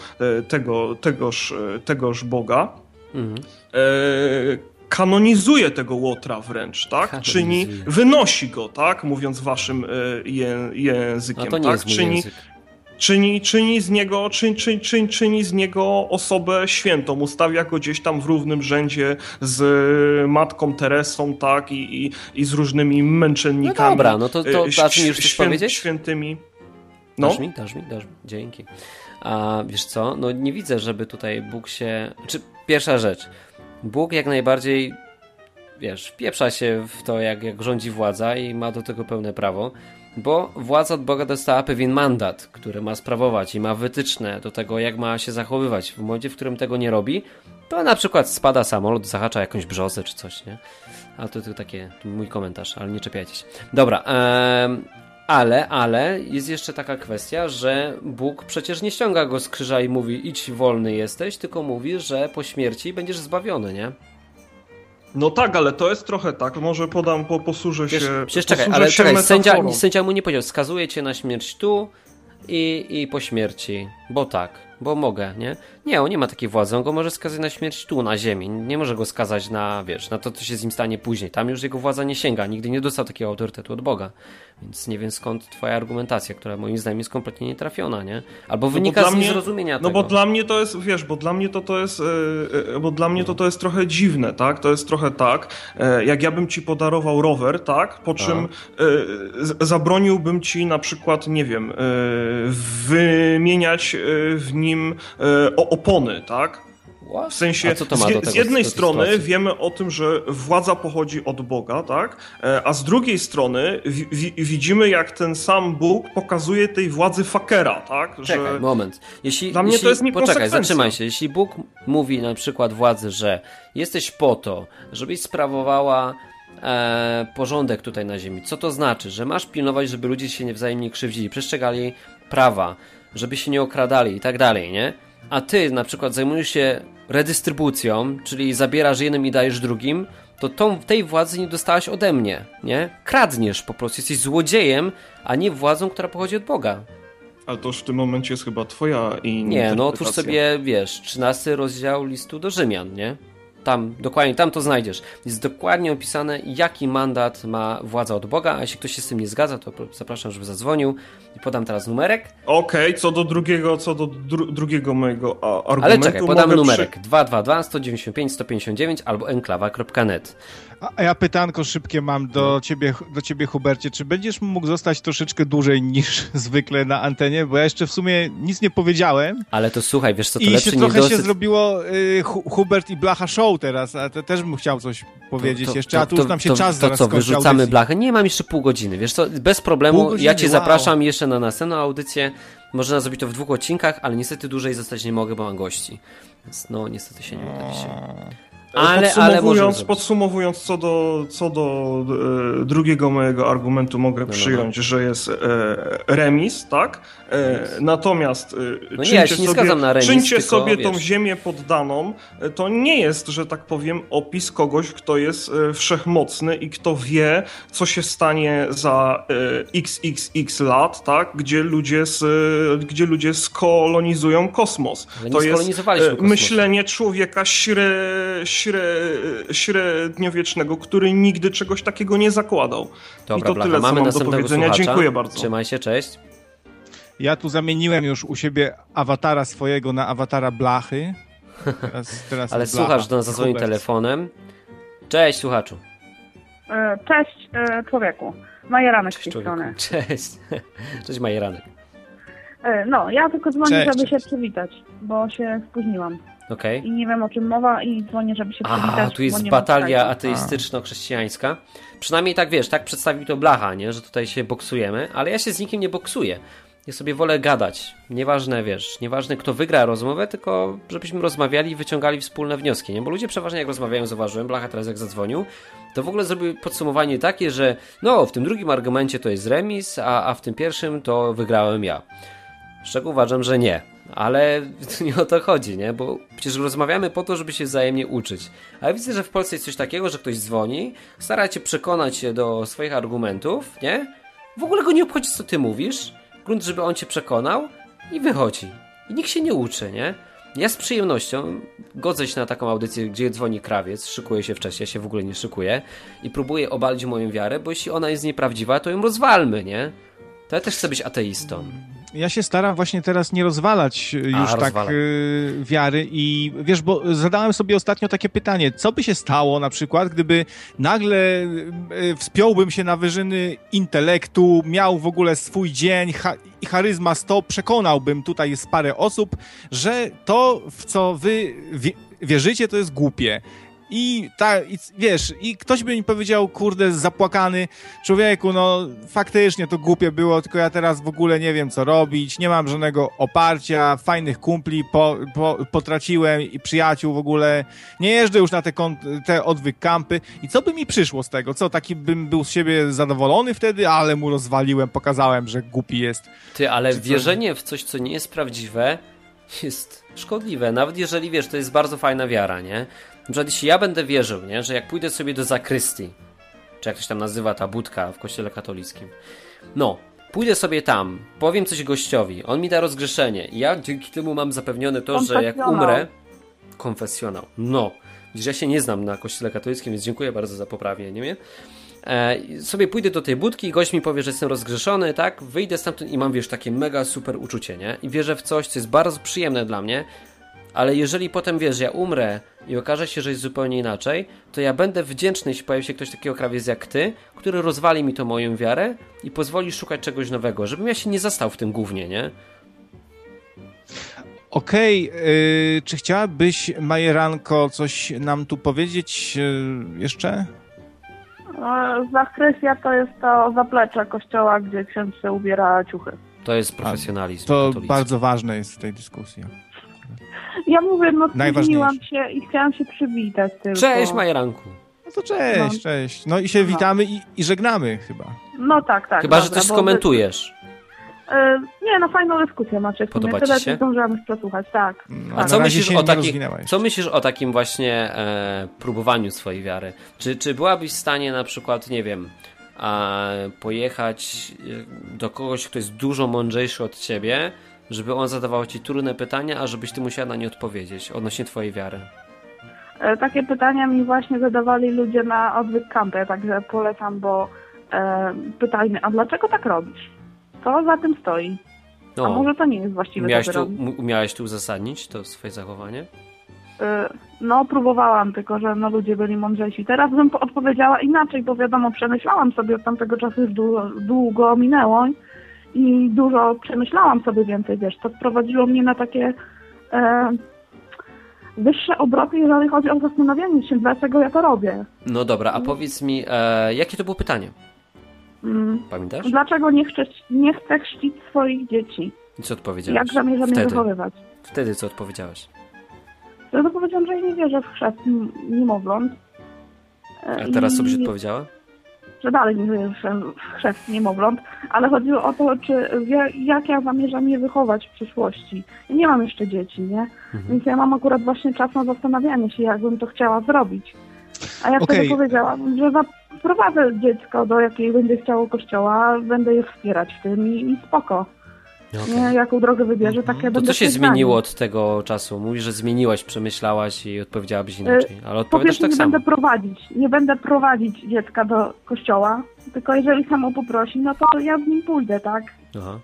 tego, tegoż, tegoż Boga, mhm kanonizuje tego Łotra wręcz, tak? Czyni, wynosi go, tak? Mówiąc waszym e, je, językiem, A to nie tak? Jest Czyni, język. czyni, czyni, z niego, czyni, czyni, czyni, czyni z niego osobę świętą, ustawia go gdzieś tam w równym rzędzie z matką Teresą, tak, i, i, i z różnymi męczennikami. No dobra, no to, to dasz mi już coś świę, powiedzieć? Świętymi. No. Dasz mi, dasz mi, dasz mi, dzięki. A wiesz co, no nie widzę, żeby tutaj Bóg się... Czy pierwsza rzecz, Bóg jak najbardziej wiesz, wpieprza się w to, jak, jak rządzi władza i ma do tego pełne prawo, bo władza od Boga dostała pewien mandat, który ma sprawować i ma wytyczne do tego, jak ma się zachowywać. W momencie, w którym tego nie robi, to na przykład spada samolot, zahacza jakąś brzozę czy coś, nie? A to, to takie to mój komentarz, ale nie czepiajcie się. Dobra, ee, ale, ale jest jeszcze taka kwestia, że Bóg przecież nie ściąga go z krzyża i mówi idź wolny jesteś, tylko mówi, że po śmierci będziesz zbawiony, nie? No tak, ale to jest trochę tak. Może podam, po, posłużę się. Przecież czekaj, ale czekaj, sędzia, sędzia mu nie powiedział, skazuje cię na śmierć tu i, i po śmierci, bo tak bo mogę, nie? Nie, on nie ma takiej władzy, on go może skazać na śmierć tu, na ziemi. Nie może go skazać na, wiesz, na to, co się z nim stanie później. Tam już jego władza nie sięga, nigdy nie dostał takiego autorytetu od Boga. Więc nie wiem skąd twoja argumentacja, która moim zdaniem jest kompletnie nietrafiona, nie? Albo no wynika no z niezrozumienia mnie, No bo dla mnie to jest, wiesz, bo dla mnie to to jest, yy, bo dla mnie to to jest trochę dziwne, tak? To jest trochę tak, yy, jak ja bym ci podarował rower, tak? Po czym yy, zabroniłbym ci na przykład, nie wiem, wymieniać w nim nim e, opony, tak? W sensie, z, z, jednej strony wiemy o tym, że władza pochodzi od Boga, tak? E, a z drugiej strony widzimy, jak ten sam Bóg pokazuje tej władzy fakera, tak? Że Czekaj, moment. Jeśli, Dla mnie jeśli, to jest Poczekaj, zatrzymaj się. Jeśli Bóg mówi na przykład władzy, że jesteś po to, żebyś sprawowała e, porządek tutaj na ziemi, co to znaczy? Że masz pilnować, żeby ludzie się nie wzajemnie krzywdzili, przestrzegali prawa, żeby się nie okradali i tak dalej, nie? A ty na przykład zajmujesz się redystrybucją, czyli zabierasz jednym i dajesz drugim, to tą, tej władzy nie dostałeś ode mnie, nie? Kradniesz po prostu, jesteś złodziejem, a nie władzą, która pochodzi od Boga. Ale to już w tym momencie jest chyba twoja i Nie, no otwórz sobie, wiesz, 13 rozdział listu do Rzymian, nie? Tam, dokładnie, tam to znajdziesz. Jest dokładnie opisane, jaki mandat ma władza od Boga, a jeśli ktoś się z tym nie zgadza, to zapraszam, żeby zadzwonił i podam teraz numerek. Okej, okay, co do drugiego, co do dru drugiego mojego argumentu. Ale czekaj, podamy numerek przy... 222 195 159 albo enklawa.net. A ja pytanko szybkie mam do no. ciebie, do ciebie, Hubercie. Czy będziesz mógł zostać troszeczkę dłużej niż [LAUGHS] zwykle na antenie? Bo ja jeszcze w sumie nic nie powiedziałem. Ale to słuchaj, wiesz co, to I lepszy się trochę się zrobiło y, Hubert i Blacha Show teraz, a te, też bym chciał coś powiedzieć to, to, jeszcze, a tu już nam się to, czas to, to co, wyrzucamy audycji. Blachę? Nie, mam jeszcze pół godziny, wiesz co, bez problemu, godziny, ja cię wow. zapraszam jeszcze na następną audycję. Można zrobić to w dwóch odcinkach, ale niestety dłużej zostać nie mogę, bo mam gości. Więc no, niestety się nie uda dzisiaj. Ale, podsumowując, ale podsumowując co do, co do e, drugiego mojego argumentu mogę no, no, no. przyjąć, no. że jest e, remis, tak? E, natomiast e, no czyńcie, sobie, remis, czyńcie tylko, sobie tą ziemię poddaną, e, to nie jest, że tak powiem, opis kogoś, kto jest e, wszechmocny i kto wie, co się stanie za xxx lat, tak? Gdzie ludzie, z, gdzie ludzie skolonizują kosmos. To jest myślenie człowieka śre, średniowiecznego, który nigdy czegoś takiego nie zakładał. Dobra, I to Blacha, tyle, mamy co mam do powiedzenia. Słuchacza. Dziękuję bardzo. Trzymaj się, cześć. Ja tu zamieniłem już u siebie awatara swojego na awatara blachy. Teraz, teraz [LAUGHS] Ale słuchacz do nas zadzwoni telefonem. Cześć, słuchaczu. E, cześć, e, człowieku. Majeranek z tej strony. [LAUGHS] Cześć. Cześć, Majeranek. E, no, ja tylko dzwonię, cześć, żeby cześć. się przywitać, bo się spóźniłam. Okay. I nie wiem o czym mowa i dzwonię, żeby się przywitać. A, tu jest batalia ateistyczno-chrześcijańska. Przynajmniej tak wiesz, tak przedstawił to Blacha, nie? że tutaj się boksujemy, ale ja się z nikim nie boksuję. Ja sobie wolę gadać. Nieważne, wiesz, nieważne kto wygra rozmowę, tylko żebyśmy rozmawiali i wyciągali wspólne wnioski, nie? Bo ludzie przeważnie jak rozmawiają, zauważyłem, Blacha teraz jak zadzwonił, to w ogóle zrobił podsumowanie takie, że no, w tym drugim argumencie to jest remis, a, a w tym pierwszym to wygrałem ja. Z czego uważam, że nie. Ale [LAUGHS] nie o to chodzi, nie? Bo przecież rozmawiamy po to, żeby się wzajemnie uczyć. Ale widzę, że w Polsce jest coś takiego, że ktoś dzwoni, stara cię przekonać się do swoich argumentów, nie? W ogóle go nie obchodzi, co ty mówisz grunt, żeby on cię przekonał i wychodzi. I nikt się nie uczy, nie? Ja z przyjemnością godzę się na taką audycję, gdzie dzwoni krawiec, szykuje się wcześniej, ja się w ogóle nie szykuję i próbuję obalić moją wiarę, bo jeśli ona jest nieprawdziwa, to ją rozwalmy, nie? To ja też chcę być ateistą. Ja się staram właśnie teraz nie rozwalać y, już A, tak y, wiary i wiesz, bo zadałem sobie ostatnio takie pytanie, co by się stało na przykład, gdyby nagle y, wspiąłbym się na wyżyny intelektu, miał w ogóle swój dzień i charyzma 100, przekonałbym, tutaj jest parę osób, że to, w co wy wierzycie, to jest głupie. I tak, i, wiesz, i ktoś by mi powiedział, kurde, zapłakany, człowieku, no faktycznie to głupie było, tylko ja teraz w ogóle nie wiem, co robić, nie mam żadnego oparcia, fajnych kumpli po, po, potraciłem i przyjaciół w ogóle, nie jeżdżę już na te, te odwyk kampy. I co by mi przyszło z tego? Co, taki bym był z siebie zadowolony wtedy, ale mu rozwaliłem, pokazałem, że głupi jest. Ty, ale Czy wierzenie w coś, co nie jest prawdziwe, jest szkodliwe. Nawet jeżeli wiesz, to jest bardzo fajna wiara, nie? Na przykład jeśli ja będę wierzył, nie, że jak pójdę sobie do zakrystii, czy jak to się tam nazywa ta budka w kościele katolickim, no, pójdę sobie tam, powiem coś gościowi, on mi da rozgrzeszenie i ja dzięki temu mam zapewnione to, że jak umrę, konfesjonał, no, że ja się nie znam na kościele katolickim, więc dziękuję bardzo za poprawienie mnie. E, sobie pójdę do tej budki i gość mi powie, że jestem rozgrzeszony, tak? Wyjdę stamtąd i mam, wiesz, takie mega super uczucie, nie? I wierzę w coś, co jest bardzo przyjemne dla mnie, ale jeżeli potem wiesz, że ja umrę i okaże się, że jest zupełnie inaczej, to ja będę wdzięczny, jeśli pojawi się ktoś takiego krawiec jak ty, który rozwali mi to moją wiarę i pozwoli szukać czegoś nowego, żebym ja się nie zastał w tym głównie, nie? Okej, okay, yy, czy chciałabyś, Majeranko, coś nam tu powiedzieć yy, jeszcze? Zachrystia to jest to zaplecze kościoła, gdzie ksiądz się ubiera ciuchy. To jest profesjonalizm. A, to katolicki. bardzo ważne jest w tej dyskusji. Ja mówię, no spóźniłam się i chciałam się przywitać tylko. Cześć Majeranku. No to cześć, no. cześć. No i się no. witamy i, i, żegnamy chyba. No tak, tak. Chyba, dobra, że coś skomentujesz. Yy, nie, no fajną dyskusję macie. Podoba ci się? Zdążyłam przesłuchać, tak. No, A co myślisz, o takim, co myślisz o takim właśnie e, próbowaniu swojej wiary? Czy, czy byłabyś w stanie na przykład, nie wiem, a, pojechać e, do kogoś, kto jest dużo mądrzejszy od ciebie żeby on zadawał ci trudne pytania, a żebyś ty musiała na nie odpowiedzieć odnośnie twojej wiary? E, takie pytania mi właśnie zadawali ludzie na odwyk kampy, także polecam, bo e, pytali a dlaczego tak robisz? Co za tym stoi? No. A może to nie jest właściwe, umiałeś tu, umiałeś tu uzasadnić to swoje zachowanie? E, no, próbowałam, tylko że no, ludzie byli mądrzejsi. Teraz bym odpowiedziała inaczej, bo wiadomo, przemyślałam sobie od tamtego czasu już długo, długo minęło i dużo przemyślałam sobie więcej, wiesz, to wprowadziło mnie na takie e, wyższe obroty, jeżeli chodzi o zastanawianie się, dlaczego ja to robię. No dobra, a powiedz mi, e, jakie to było pytanie? Mm, Pamiętasz? Dlaczego nie chcę, nie chcę chrzcić swoich dzieci? I co odpowiedziałeś? Jak zamierzam je wychowywać? Wtedy co odpowiedziałeś? Wtedy powiedziałam, że nie wierzę w chrzest niemowląt. A teraz co byś odpowiedziała? Dalej chrzest niemowląt, ale chodziło o to, czy jak ja zamierzam je wychować w przyszłości. Ja nie mam jeszcze dzieci, nie? Mhm. Więc ja mam akurat właśnie czas na zastanawianie się, jakbym to chciała zrobić. A ja okay. wtedy powiedziałam, że zaprowadzę dziecko do jakiej będzie chciało kościoła, będę je wspierać w tym i, i spoko. Okay. Nie, jaką drogę wybierze, mhm. takie To co się zmieniło od tego czasu? Mówisz, że zmieniłaś, przemyślałaś i odpowiedziałabyś inaczej, ale odpowiadasz tak nie samo. będę prowadzić, nie będę prowadzić dziecka do kościoła, tylko jeżeli samo poprosi, no to ja z nim pójdę, tak? Aha.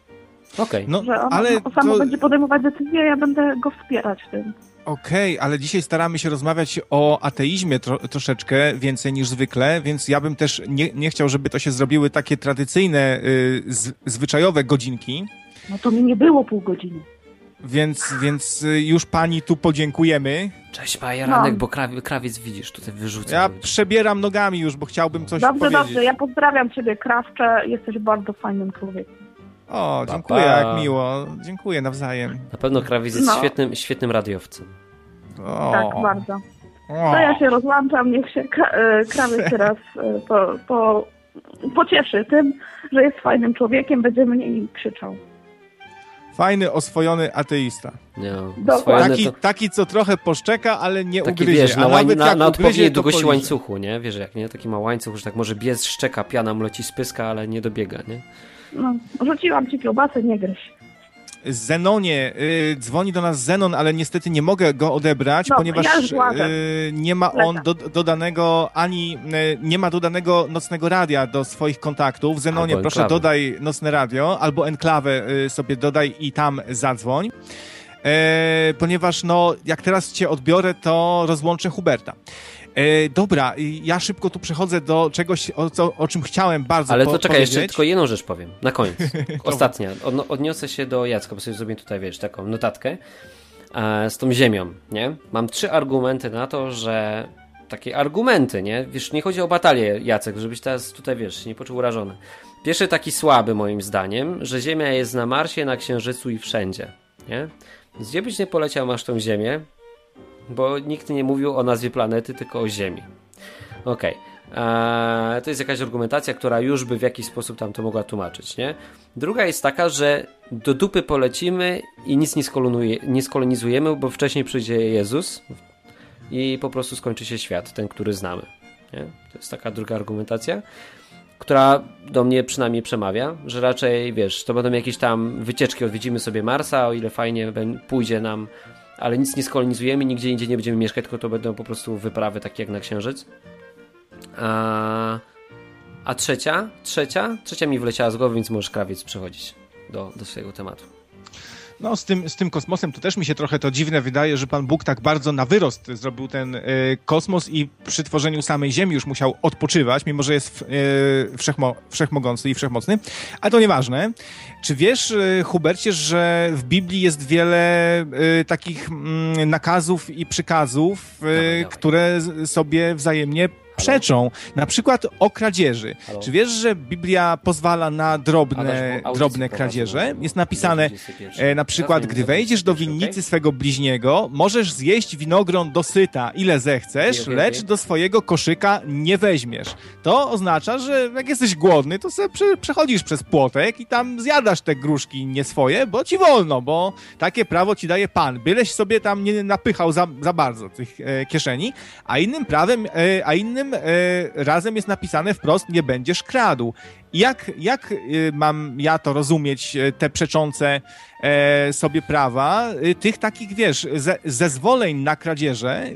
Okej. Okay. No, że on, ale on samo to... będzie podejmować decyzje, ja będę go wspierać w tym. Okej, okay, ale dzisiaj staramy się rozmawiać o ateizmie tro, troszeczkę więcej niż zwykle, więc ja bym też nie, nie chciał, żeby to się zrobiły takie tradycyjne, y, z, zwyczajowe godzinki, no to mi nie było pół godziny. Więc, więc y, już pani tu podziękujemy. Cześć Majeranek, no. bo krawiec, krawiec widzisz, tutaj wyrzucę. Ja przebieram nogami już, bo chciałbym coś dobrze, powiedzieć. Dobrze, dobrze, ja pozdrawiam ciebie, Krawcze, jesteś bardzo fajnym człowiekiem. O, dziękuję, pa, pa. jak miło. Dziękuję nawzajem. Na pewno krawiec jest no. świetnym, świetnym radiowcem. O. Tak, bardzo. To ja się rozłączam, niech się e, krawiec [LAUGHS] teraz e, po, po, pocieszy tym, że jest fajnym człowiekiem, będzie mnie krzyczał. Fajny, oswojony ateista. No, taki, to... taki, co trochę poszczeka, ale nie taki, ugryzie. Wiesz, na, nawet na, na odpowiedniej długości łańcuchu, nie? Wiesz, jak nie? Taki ma łańcuch, że tak może biec, szczeka, piana mu leci z pyska, ale nie dobiega, nie? No, rzuciłam ci kiełbasę, nie gryź. Zenonie, y, dzwoni do nas Zenon, ale niestety nie mogę go odebrać, No, ponieważ ja y, nie ma on do, dodanego ani y, nie ma dodanego nocnego radia do swoich kontaktów. Zenonie, Albo proszę enklawę. dodaj nocne radio, albo enklawę sobie dodaj i tam zadzwoń. E, ponieważ no, jak teraz cię odbiorę, to rozłączę Huberta. E, dobra, ja szybko tu przechodzę do czegoś, o, o czym chciałem bardzo Ale po, to czekaj, powiedzieć. jeszcze tylko jedną rzecz powiem, na koniec. [LAUGHS] Ostatnia. Odno- odniosę się do Jacka, bo sobie zrobię tutaj, wiesz, taką notatkę e, z tą ziemią, nie? Mam trzy argumenty na to, że takie argumenty, nie? Wiesz, nie chodzi o batalię, Jacek, żebyś teraz tutaj, wiesz, się nie poczuł urażony. Pierwszy taki słaby moim zdaniem, że Ziemia jest na Marsie, na Księżycu i wszędzie, nie? Więc gdzie byś nie poleciał, masz tą Ziemię, bo nikt nie mówił o nazwie planety, tylko o Ziemi. Okej. Eee, To jest jakaś argumentacja, która już by w jakiś sposób tam to mogła tłumaczyć, nie? Druga jest taka, że do dupy polecimy i nic nie, nie skolonizujemy, bo wcześniej przyjdzie Jezus i po prostu skończy się świat, ten, który znamy. Nie? To jest taka druga argumentacja, która do mnie przynajmniej przemawia, że raczej, wiesz, to będą jakieś tam wycieczki, odwiedzimy sobie Marsa, o ile fajnie pójdzie nam, ale nic nie skolonizujemy, nigdzie indziej nie będziemy mieszkać, tylko to będą po prostu wyprawy takie jak na Księżyc. A, a trzecia, trzecia, trzecia mi wleciała z głowy, więc możesz krawiec przechodzić do, do swojego tematu. No, z tym, z tym kosmosem to też mi się trochę to dziwne wydaje, że Pan Bóg tak bardzo na wyrost zrobił ten e, kosmos i przy tworzeniu samej Ziemi już musiał odpoczywać, mimo że jest e, wszechmo, wszechmogący i wszechmocny. Ale to nieważne. Czy wiesz, e, Hubercie, że w Biblii jest wiele e, takich mm, nakazów i przykazów, Dawaj, dawaj. które sobie wzajemnie przeczą. Na przykład o kradzieży. Halo? Czy wiesz, że Biblia pozwala na drobne, Adaś, drobne kradzieże? Jest napisane, 21. E, na przykład, gdy wejdziesz do 21, winnicy swego bliźniego, możesz zjeść winogron dosyta, ile zechcesz, lecz do swojego koszyka nie weźmiesz. To oznacza, że jak jesteś głodny, to sobie prze, przechodzisz przez płotek i tam zjadasz te gruszki nie swoje, bo ci wolno, bo takie prawo ci daje pan. Byleś sobie tam nie napychał za, za bardzo tych e, kieszeni, a innym prawem, e, a innym e, razem jest napisane wprost, nie będziesz kradł. Jak, jak y, mam ja to rozumieć, y, te przeczące e, sobie prawa? Tych takich, wiesz, ze, zezwoleń na kradzieże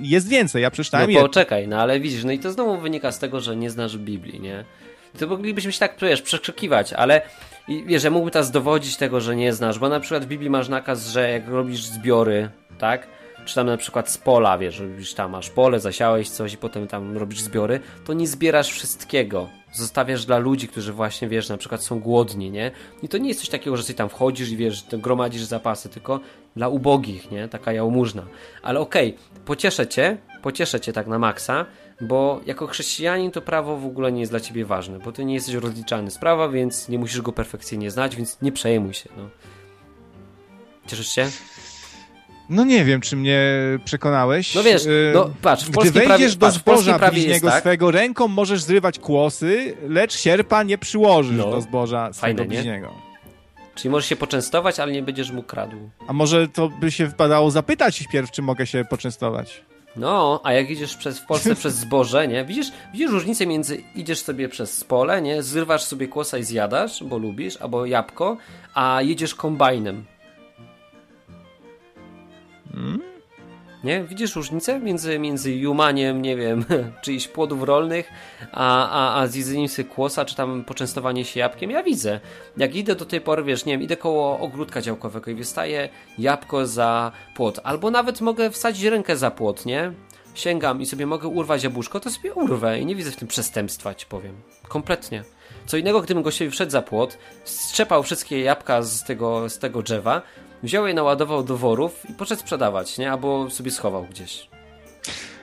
jest więcej. Ja przeczytałem No poczekaj, no ale widzisz, no i to znowu wynika z tego, że nie znasz Biblii, nie? To moglibyśmy się tak, wiesz, przekrzykiwać, ale wiesz, ja mógłbym teraz dowodzić tego, że nie znasz, bo na przykład w Biblii masz nakaz, że jak robisz zbiory, tak? Czy tam na przykład z pola, wiesz, robisz tam, masz pole, zasiałeś coś i potem tam robisz zbiory, to nie zbierasz wszystkiego. Zostawiasz dla ludzi, którzy właśnie, wiesz, na przykład są głodni, nie? I to nie jest coś takiego, że ty tam wchodzisz i wiesz, gromadzisz zapasy, tylko dla ubogich, nie? Taka jałmużna. Ale okej, pocieszę cię, pocieszę cię tak na maksa, bo jako chrześcijanin to prawo w ogóle nie jest dla ciebie ważne, bo ty nie jesteś rozliczany z prawa, więc nie musisz go perfekcyjnie znać, więc nie przejmuj się, no. Cieszysz się? No nie wiem, czy mnie przekonałeś. No wiesz, Y, no patrz, w Gdy wejdziesz prawie, do patrz, zboża bliźniego tak, swego, ręką możesz zrywać kłosy, lecz sierpa nie przyłożysz No. do zboża swego Fajne, nie? bliźniego. czyli możesz się poczęstować, ale nie będziesz mu kradł. A może to by się wypadało zapytać wpierw, czy mogę się poczęstować? No, a jak idziesz przez, w Polsce [LAUGHS] przez zboże, nie? Widzisz, widzisz różnicę między idziesz sobie przez pole, nie? Zrywasz sobie kłosa i zjadasz, bo lubisz, albo jabłko, a jedziesz kombajnem. Nie? Widzisz różnicę między, między jumaniem, nie wiem, [LAUGHS] czyichś płodów rolnych, a, a, a zjedzeniem sobie kłosa, czy tam poczęstowanie się jabłkiem? Ja widzę. Jak idę do tej pory, wiesz, nie wiem, idę koło ogródka działkowego i wystaje jabłko za płot. Albo nawet mogę wsadzić rękę za płot, nie? Sięgam i sobie mogę urwać jabłuszko, to sobie urwę i nie widzę w tym przestępstwa, ci powiem. Kompletnie. Co innego, gdybym gościowi wszedł za płot, strzepał wszystkie jabłka z tego, z tego drzewa, wziął je, naładował do worów i poszedł sprzedawać, nie? Albo sobie schował gdzieś.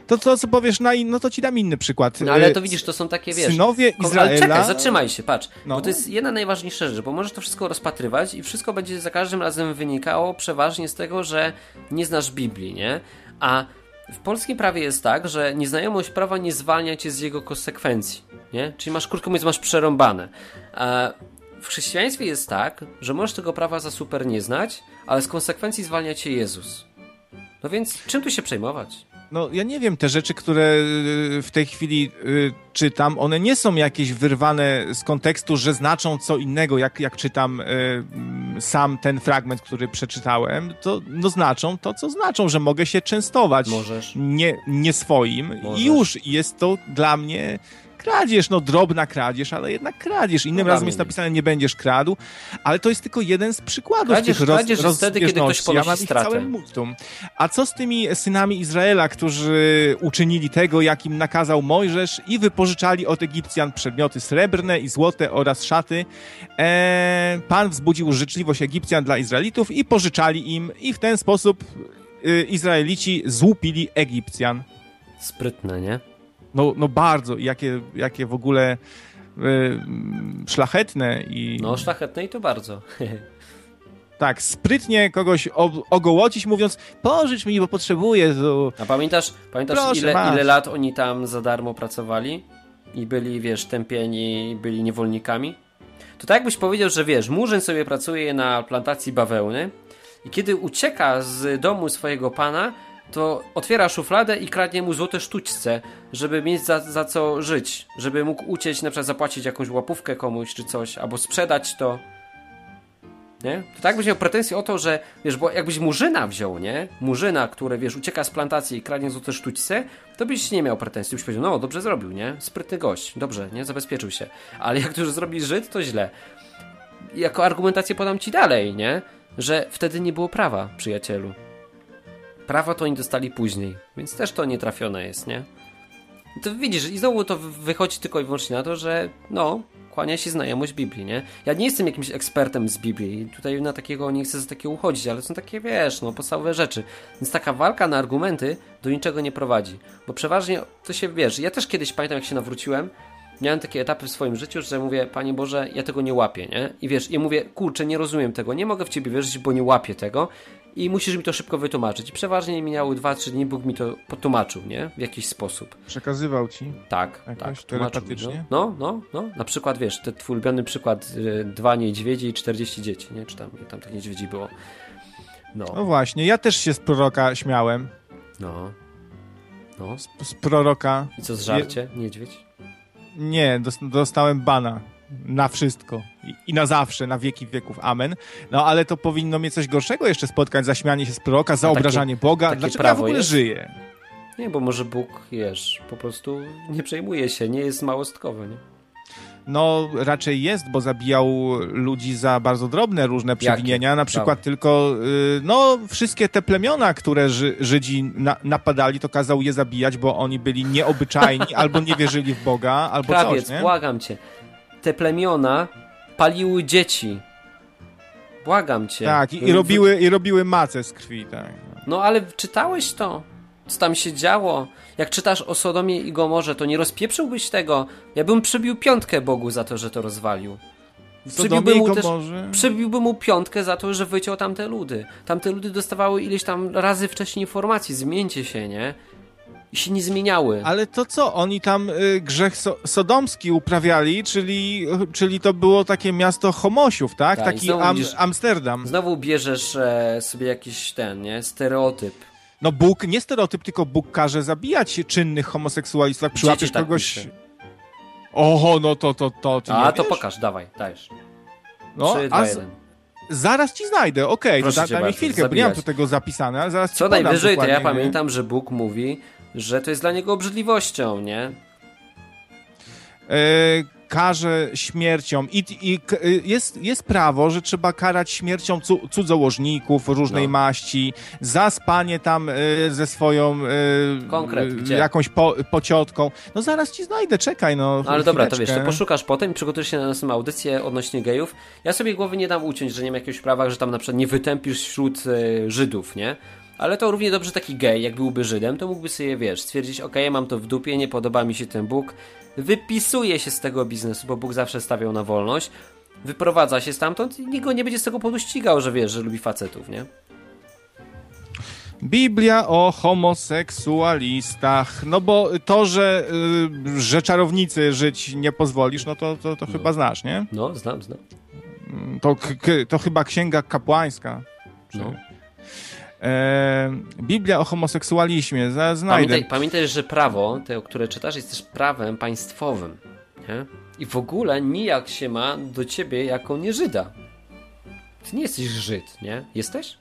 To, to co powiesz na in... no to ci dam inny przykład. No ale Y, to widzisz, to są takie, wiesz... Synowie Ko- Izraela... Ale czekaj, zatrzymaj się, patrz. No. Bo to jest jedna najważniejsza rzecz, bo możesz to wszystko rozpatrywać i wszystko będzie za każdym razem wynikało przeważnie z tego, że nie znasz Biblii, nie? A w polskim prawie jest tak, że nieznajomość prawa nie zwalnia cię z jego konsekwencji, nie? Czyli masz, krótko mówiąc, masz przerąbane. A w chrześcijaństwie jest tak, że możesz tego prawa za super nie znać, ale z konsekwencji zwalnia cię Jezus. No więc czym tu się przejmować? no ja nie wiem, te rzeczy, które y, w tej chwili y, czytam, one nie są jakieś wyrwane z kontekstu, że znaczą co innego, jak, jak czytam y, mm, sam ten fragment, który przeczytałem, to no znaczą to, co znaczą, że mogę się częstować Możesz. Nie, nie swoim Możesz. i już jest to dla mnie kradzież, no drobna kradzież, ale jednak kradzież. Innym No, razem jest napisane nie będziesz kradł, ale to jest tylko jeden z przykładów Kradzież- tych roz, kradzież wtedy, kiedy ktoś ja ponosi ich stratę. A co z tymi synami Izraela, którzy uczynili tego, jak im nakazał Mojżesz i wypożyczali od Egipcjan przedmioty srebrne i złote oraz szaty? E, Pan wzbudził życzliwość Egipcjan dla Izraelitów i pożyczali im i w ten sposób y, Izraelici złupili Egipcjan. Sprytne, nie? No, no bardzo. Jakie, jakie w ogóle y, szlachetne i No, szlachetne i to bardzo. [LAUGHS] tak, sprytnie kogoś ogołocić, mówiąc pożycz mi, bo potrzebuję. To... A pamiętasz, pamiętasz Proszę, ile, masz. ile lat oni tam za darmo pracowali? I byli, wiesz, tępieni, byli niewolnikami? To tak jakbyś powiedział, że wiesz, murzyn sobie pracuje na plantacji bawełny i kiedy ucieka z domu swojego pana, to otwiera szufladę i kradnie mu złote sztućce, żeby mieć za, za co żyć. Żeby mógł uciec, na przykład zapłacić jakąś łapówkę komuś czy coś, albo sprzedać to. Nie? To tak byś miał pretensję o to, że wiesz, bo jakbyś murzyna wziął, nie? Murzyna, który wiesz, ucieka z plantacji i kradnie złote sztućce, to byś nie miał pretensji. Byś powiedział, no dobrze zrobił, nie? Sprytny gość, dobrze, nie? Zabezpieczył się. Ale jak to już zrobi Żyd, to źle. Jako argumentację podam ci dalej, nie? Że wtedy nie było prawa, przyjacielu. Prawo to oni dostali później, więc też to nietrafione jest, nie? To widzisz, i znowu to wychodzi tylko i wyłącznie na to, że no, kłania się znajomość Biblii, nie? Ja nie jestem jakimś ekspertem z Biblii, tutaj na takiego nie chcę za takiego uchodzić, ale są takie, wiesz, no, podstawowe rzeczy. Więc taka walka na argumenty do niczego nie prowadzi, bo przeważnie to się, wiesz, ja też kiedyś pamiętam, jak się nawróciłem, miałem takie etapy w swoim życiu, że mówię, Panie Boże, ja tego nie łapię, nie? I wiesz, i mówię, kurczę, nie rozumiem tego, nie mogę w Ciebie wierzyć, bo nie łapię tego i musisz mi to szybko wytłumaczyć. Przeważnie minęły 2-3 dni, Bóg mi to potłumaczył, nie? W jakiś sposób. Przekazywał ci. Tak, tak, tłumaczył mi, telepatycznie? No, no, no, na przykład, wiesz, ten twój ulubiony przykład, y, dwa niedźwiedzie i 40 dzieci, nie? Czy tam, tam tych niedźwiedzi było. No No, właśnie, ja też się z proroka śmiałem. no, no. Z, z proroka. I co z żarcie? Niedźwiedź? Nie, dos- dostałem bana. Na wszystko. I, na zawsze, na wieki wieków. Amen. No ale to powinno mnie coś gorszego jeszcze spotkać, za śmianie się z proroka, za takie- obrażanie Boga. takie Dlaczego ja w ogóle jest? żyję? Nie, bo może Bóg, wiesz, po prostu nie przejmuje się, nie jest małostkowy, nie? No, raczej jest, bo zabijał ludzi za bardzo drobne różne przewinienia. Na przykład Dawaj. tylko, y, no, wszystkie te plemiona, które Ży Żydzi na napadali, to kazał je zabijać, bo oni byli nieobyczajni, [LAUGHS] albo nie wierzyli w Boga, albo Krawiec, coś, nie? błagam cię. Te plemiona paliły dzieci. Błagam cię. Tak, i, i, robiły, i robiły macę z krwi, tak. No ale czytałeś to? Co tam się działo? Jak czytasz o Sodomie i Gomorze, to nie rozpieprzyłbyś tego. Ja bym przybił piątkę Bogu za to, że to rozwalił. I mu też, Gomorze. przybiłbym mu piątkę za to, że wyciął tamte ludy. Tamte ludy dostawały ileś tam razy wcześniej informacji, zmieńcie się, nie? I się nie zmieniały. Ale to co, oni tam y, grzech so sodomski uprawiali, czyli, czyli to było takie miasto homosiów, tak? I Taki am widzisz- Amsterdam. Znowu bierzesz e, sobie jakiś ten, nie? Stereotyp. No Bóg, nie stereotyp, tylko Bóg każe zabijać czynnych homoseksualistów. Przyłapiesz ci tak kogoś... pisze? Oho, no to, to, to, ty A, to wiesz? pokaż, dawaj, dajesz. No, 3, a 2, z, 1. zaraz ci znajdę, okej, cię daj mi chwilkę, bo nie mam tu tego zapisane, ale zaraz ci Co podam najwyżej, to ja pamiętam, że Bóg mówi, że to jest dla niego obrzydliwością, nie? e, karze śmiercią i, i y, jest, jest prawo, że trzeba karać śmiercią cu, cudzołożników różnej No. maści, za spanie tam y, ze swoją y, Konkret, y, gdzie? jakąś po, pociotką. No zaraz ci znajdę, czekaj no. No ale dobra, to wiesz, to poszukasz potem i przygotujesz się na następną audycję odnośnie gejów. Ja sobie głowy nie dam uciąć, że nie ma jakiegoś prawa, że tam na przykład nie wytępisz wśród e, Żydów, nie? Ale to równie dobrze taki gej, jak byłby Żydem, to mógłby sobie, wiesz, stwierdzić, okej, mam to w dupie, nie podoba mi się ten Bóg, wypisuje się z tego biznesu, bo Bóg zawsze stawiał na wolność, wyprowadza się stamtąd i nikt go nie będzie z tego powodu ścigał, że wiesz, że lubi facetów, nie? Biblia o homoseksualistach. No bo to, że, y, że czarownicy żyć nie pozwolisz, no to, to, to chyba znasz, nie? No, znam, znam. To, to chyba księga kapłańska. No. E, Biblia o homoseksualizmie, za, znajdę. Pamiętaj, pamiętaj, że prawo, te, które czytasz, jest też prawem państwowym. Nie? I w ogóle nijak się ma do ciebie jako nie Żyda. Ty nie jesteś Żyd, nie? Jesteś?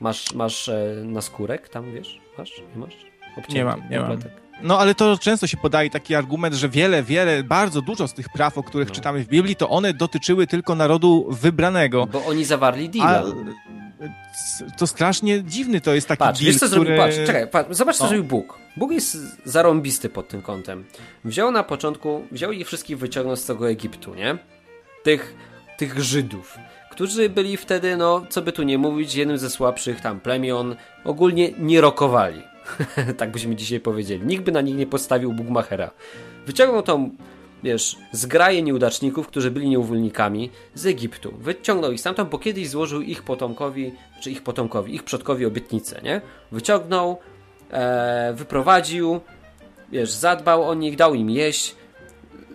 Masz, masz e, naskórek tam, wiesz? Masz? Nie masz? Obcięty, Nie mam, nie mam. No ale to często się podaje taki argument, że wiele, wiele, bardzo dużo z tych praw, o których No. czytamy w Biblii, to one dotyczyły tylko narodu wybranego. Bo oni zawarli c- to strasznie dziwny to jest taki Patrz, deal, wiesz co który... zrobił? Patrz, czekaj, patrz, zobacz co No. zrobił Bóg. Bóg jest zarąbisty pod tym kątem. Wziął na początku, wziął ich wszystkich wyciągnął z tego Egiptu, nie? Tych, tych Żydów, którzy byli wtedy, no, co by tu nie mówić, jednym ze słabszych tam plemion, ogólnie nie rokowali. [LAUGHS] tak byśmy dzisiaj powiedzieli. Nikt by na nich nie postawił Bugmachera. Wyciągnął tą, wiesz, zgraję nieudaczników, którzy byli niewolnikami z Egiptu. Wyciągnął ich stamtąd, bo kiedyś złożył ich potomkowi, czy ich potomkowi, ich przodkowi obietnicę, nie? Wyciągnął, e, wyprowadził, wiesz, zadbał o nich, dał im jeść,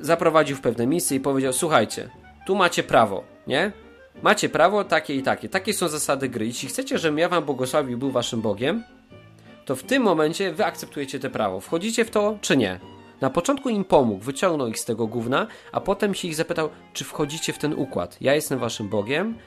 zaprowadził w pewne miejsce i powiedział, słuchajcie, tu macie prawo, nie? Macie prawo takie i takie. Takie są zasady gry. Jeśli chcecie, żebym ja wam błogosławił był waszym Bogiem, to w tym momencie wy akceptujecie te prawo. Wchodzicie w to, czy nie? Na początku im pomógł, wyciągnął ich z tego gówna, a potem się ich zapytał, czy wchodzicie w ten układ. Ja jestem waszym Bogiem,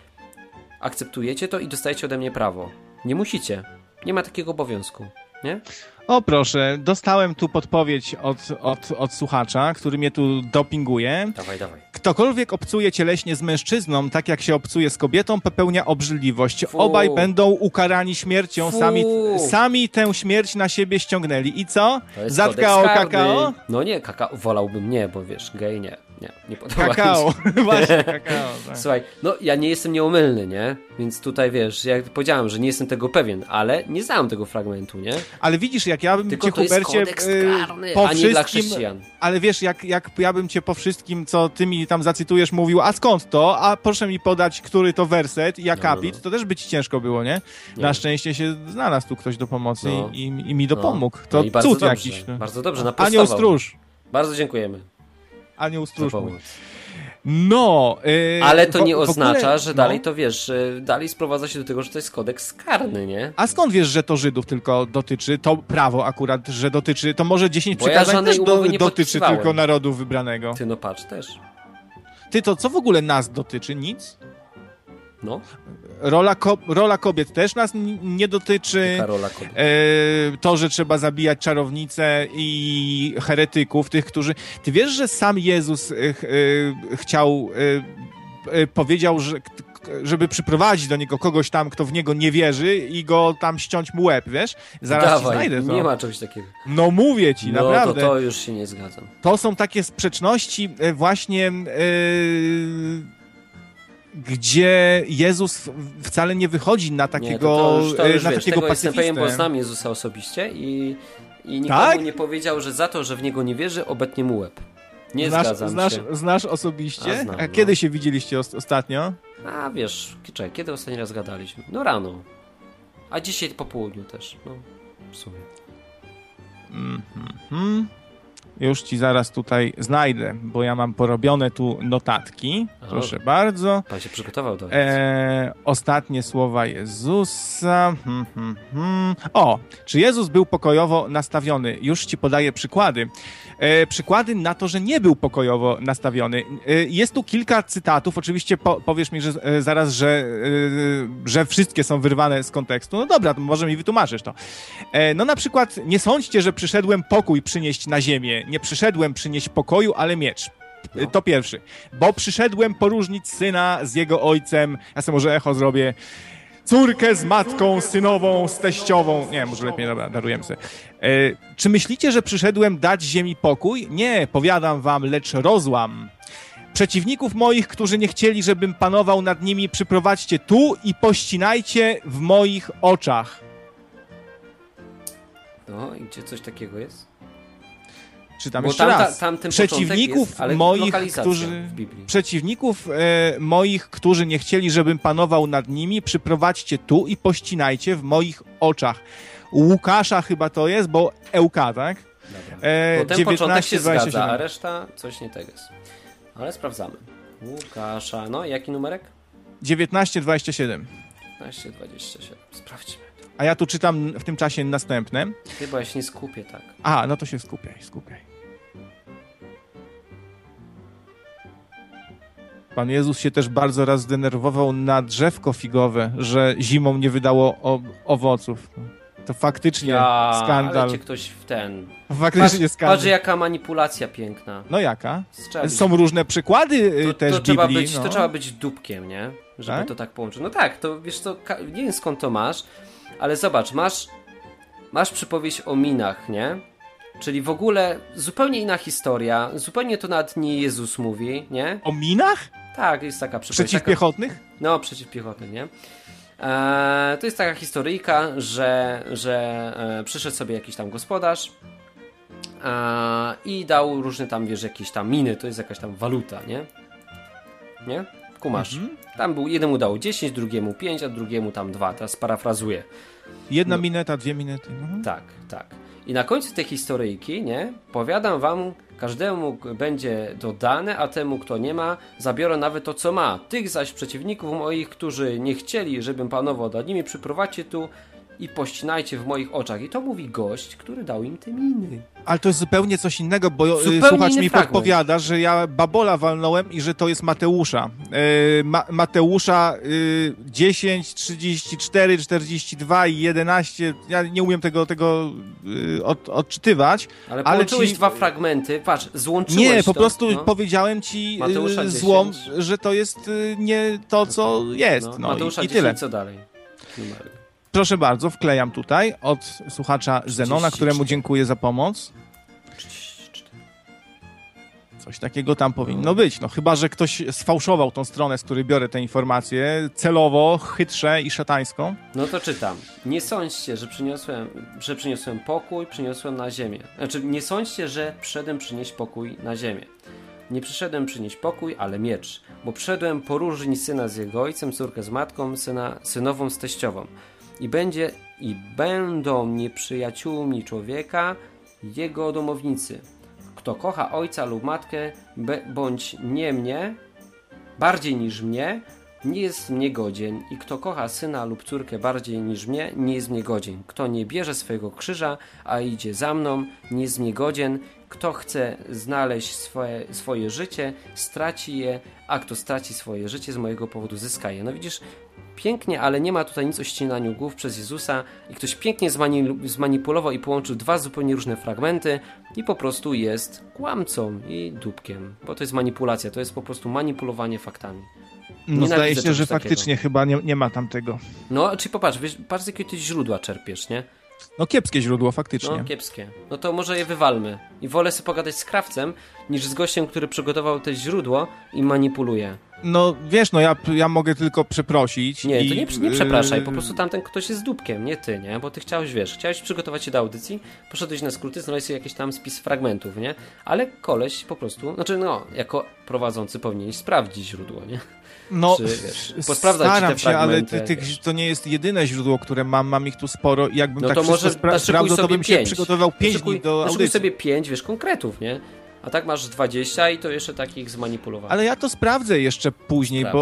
akceptujecie to i dostajecie ode mnie prawo. Nie musicie. Nie ma takiego obowiązku. Nie? O proszę, dostałem tu podpowiedź od, od, od słuchacza, który mnie tu dopinguje. Dawaj, dawaj. Ktokolwiek obcuje cieleśnie z mężczyzną, tak jak się obcuje z kobietą, popełnia obrzydliwość. Fu. Obaj będą ukarani śmiercią, Fu. sami, sami tę śmierć na siebie ściągnęli. I co? Kodeks karny. kakao? No nie, kakao. Wolałbym nie, bo wiesz, gej nie. Nie, nie podoba mi się. Kakao, [LAUGHS] właśnie, kakao. Tak. Słuchaj, no ja nie jestem nieomylny, nie? Więc tutaj wiesz, jak powiedziałem, że nie jestem tego pewien, ale nie znałem tego fragmentu, nie? Ale widzisz, jak ja bym Tylko cię, to jest Hubercie, kodeks y, karny, po a nie dla wszystkim, chrześcijan. ale wiesz, jak, jak ja bym cię po wszystkim, co ty mi tam zacytujesz, mówił, a skąd to? A proszę mi podać, który to werset i No, akapit, no, no. to też by ci ciężko było, nie? Nie. Na szczęście się znalazł tu ktoś do pomocy No. i, i mi dopomógł. To no i bardzo cud dobrze, jakiś. No. Bardzo dobrze, Anioł naprostował. stróż. Bardzo dziękujemy Anioł za stróż. pomoc. No. y, Ale to nie w ogóle- oznacza, że no. dalej to wiesz, dalej sprowadza się do tego, że to jest kodeks karny, nie? A skąd wiesz, że to Żydów tylko dotyczy? To prawo akurat, że dotyczy. To może 10 Bo ja przykazań żadnej też do, nie dotyczy tylko narodu wybranego. Ty no patrz też. Ty to co w ogóle nas dotyczy? Nic? No, Rola, ko rola kobiet też nas nie dotyczy. E, to, że trzeba zabijać czarownice i heretyków, tych, którzy. Ty wiesz, że sam Jezus e, ch- e, chciał, e, powiedział, że żeby przyprowadzić do niego kogoś tam, kto w niego nie wierzy i go tam ściąć mu łeb, wiesz? Zaraz ci Dawaj, znajdę to. nie ma czegoś takiego. No mówię ci, No naprawdę. to to już się nie zgadzam. To są takie sprzeczności właśnie, e, gdzie Jezus wcale nie wychodzi na Nie, takiego, to, to już, to e, już na wiesz, takiego tego jestem pewien, bo pacyfistę. znam Jezusa osobiście i, i nikomu Tak? nie powiedział, że za to, że w niego nie wierzy, obetnie mu łeb. Nie znasz, zgadzam znasz, się. Znasz osobiście? A, znam, A no. kiedy się widzieliście os- ostatnio? A wiesz, czekaj, kiedy ostatni raz gadaliśmy? No rano. A dzisiaj po południu też, no w sumie. Hmm. Już ci zaraz tutaj znajdę, bo ja mam porobione tu notatki. Proszę bardzo. Pan się przygotował do E, ostatnie słowa Jezusa. Hmm, hmm, hmm. O, czy Jezus był pokojowo nastawiony? Już ci podaję przykłady. E, przykłady na to, że nie był pokojowo nastawiony. E, jest tu kilka cytatów. Oczywiście po, powiesz mi, że e, zaraz, że, e, że wszystkie są wyrwane z kontekstu. No dobra, to może mi wytłumaczysz to. E, no na przykład, nie sądźcie, że przyszedłem pokój przynieść na ziemię. Nie przyszedłem przynieść pokoju, ale miecz. No. To pierwszy. Bo przyszedłem poróżnić syna z jego ojcem. Ja sobie może echo zrobię. Córkę z matką, synową, z teściową. Nie, może lepiej, dobra, darujemy sobie. E, czy myślicie, że przyszedłem dać ziemi pokój? Nie, powiadam wam, lecz rozłam. Przeciwników moich, którzy nie chcieli, żebym panował nad nimi, przyprowadźcie tu i pościnajcie w moich oczach. No i gdzie coś takiego jest? Czytam Bo jeszcze tam, ta, raz. tam Przeciwników jest, moich, którzy-. Przeciwników e, moich, którzy nie chcieli, żebym panował nad nimi, przyprowadźcie tu i pościnajcie w moich oczach. Łukasza chyba to jest, bo Ełka, tak? Dobra. E, Bo ten początek się 27. zgadza, a reszta coś nie tego jest. Ale sprawdzamy. Łukasza, no jaki numerek? 1927. 15.27. Sprawdźmy. A ja tu czytam w tym czasie następne. Chyba ja się nie skupię tak. A, no to się skupiaj, skupiaj. Pan Jezus się też bardzo raz zdenerwował na drzewko figowe, że zimą nie wydało owoców. To faktycznie Ja, skandal. ale cię ktoś w ten... Faktycznie Patrz, skandal. patrz jaka manipulacja piękna. No jaka? Są różne przykłady y, to, też to, trzeba Biblii. być, no. to trzeba być dupkiem, nie? Żeby Tak? to tak połączyć. No tak, to wiesz co, nie wiem skąd to masz, ale zobacz, masz, masz przypowieść o minach, nie? Czyli w ogóle zupełnie inna historia, zupełnie to nawet nie Jezus mówi, nie? O minach? Tak, jest taka przypowieść. taka- Przeciwpiechotnych? No, przeciwpiechotny, nie? E, to jest taka historyjka, że, że e, przyszedł sobie jakiś tam gospodarz e, i dał różne tam, wiesz, jakieś tam miny, to jest jakaś tam waluta, nie? Nie? Kumasz. Mhm. Tam był, jednemu dał 10, drugiemu 5, a drugiemu tam 2. Teraz parafrazuję. Jedna No. mineta, dwie minety. Mhm. Tak, tak. I na końcu tej historyjki, nie? Powiadam wam, każdemu będzie dodane, a temu, kto nie ma, zabiorę nawet to, co ma. Tych zaś przeciwników moich, którzy nie chcieli, żebym panował nad nimi, przyprowadźcie tu i pościnajcie w moich oczach. I to mówi gość, który dał im te miny. Ale to jest zupełnie coś innego, bo y, Zupełnie słuchacz mi fragment. podpowiada, że ja babola walnąłem i że to jest Mateusza. Y, Ma Mateusza y, 10, 34, 42 i 11. Ja nie umiem tego, tego y, od, odczytywać. Ale Ale połączyłeś ci- dwa fragmenty, patrz, złączyłeś Nie, po to, prostu no. powiedziałem ci Mateusza y, złom, 10. że to jest y, nie to, co jest. No, No, Mateusza i, i 10, tyle. co dalej? Numerek. Proszę bardzo, wklejam tutaj od słuchacza Zenona, 34. któremu dziękuję za pomoc. 34. Coś takiego tam powinno być. No chyba, że ktoś sfałszował tą stronę, z której biorę te informacje, celowo, chytrze i szatańsko. No to czytam. Nie sądźcie, że przyniosłem, że przyniosłem pokój, przyniosłem na ziemię. Znaczy, nie sądźcie, że przyszedłem przynieść pokój na ziemię. Nie przyszedłem przynieść pokój, ale miecz, bo przyszedłem poróżnić syna z jego ojcem, córkę z matką, syna, synową z teściową. I będzie, i będą nieprzyjaciółmi człowieka jego domownicy. Kto kocha ojca lub matkę, bądź nie mnie, bardziej niż mnie, nie jest mnie godzien i kto kocha syna lub córkę bardziej niż mnie, nie jest mnie godzien. Kto nie bierze swojego krzyża, a idzie za mną, nie jest mnie godzien. Kto chce znaleźć swoje, swoje życie, straci je, a kto straci swoje życie z mojego powodu zyska je. No widzisz, pięknie, ale nie ma tutaj nic o ścinaniu głów przez Jezusa i ktoś pięknie zmani- zmanipulował i połączył dwa zupełnie różne fragmenty i po prostu jest kłamcą i dupkiem, bo to jest manipulacja, to jest po prostu manipulowanie faktami. No Nienawidzę zdaje się, że takiego. faktycznie chyba nie, nie ma tam tego. No, czy popatrz, wiesz, patrz z jakiego ty źródła czerpiesz, nie? No kiepskie źródło, faktycznie. No, kiepskie. No to może je wywalmy. I wolę sobie pogadać z krawcem, niż z gościem, który przygotował te źródło i manipuluje. No wiesz, no ja, ja mogę tylko przeprosić. Nie, i, to nie, nie przepraszaj, po prostu tamten ktoś jest dupkiem, nie ty, nie? Bo ty chciałeś, wiesz, chciałeś przygotować się do audycji, poszedłeś na skróty, znaleźć sobie jakiś tam spis fragmentów, nie? Ale koleś po prostu, znaczy no, jako prowadzący powinieneś sprawdzić źródło, nie? No, Czy, wiesz, staram się, ale ty, wiesz. to nie jest jedyne źródło, które mam, mam ich tu sporo i jakbym No tak to może spra- sprawdzał, to bym się pięć. przygotowywał 5 Naszykuj- dni do naszykuj audycji. sobie pięć, wiesz, konkretów, nie? A tak masz 20 i to jeszcze takich zmanipulowanych. Ale ja to sprawdzę jeszcze później, Sprawdź.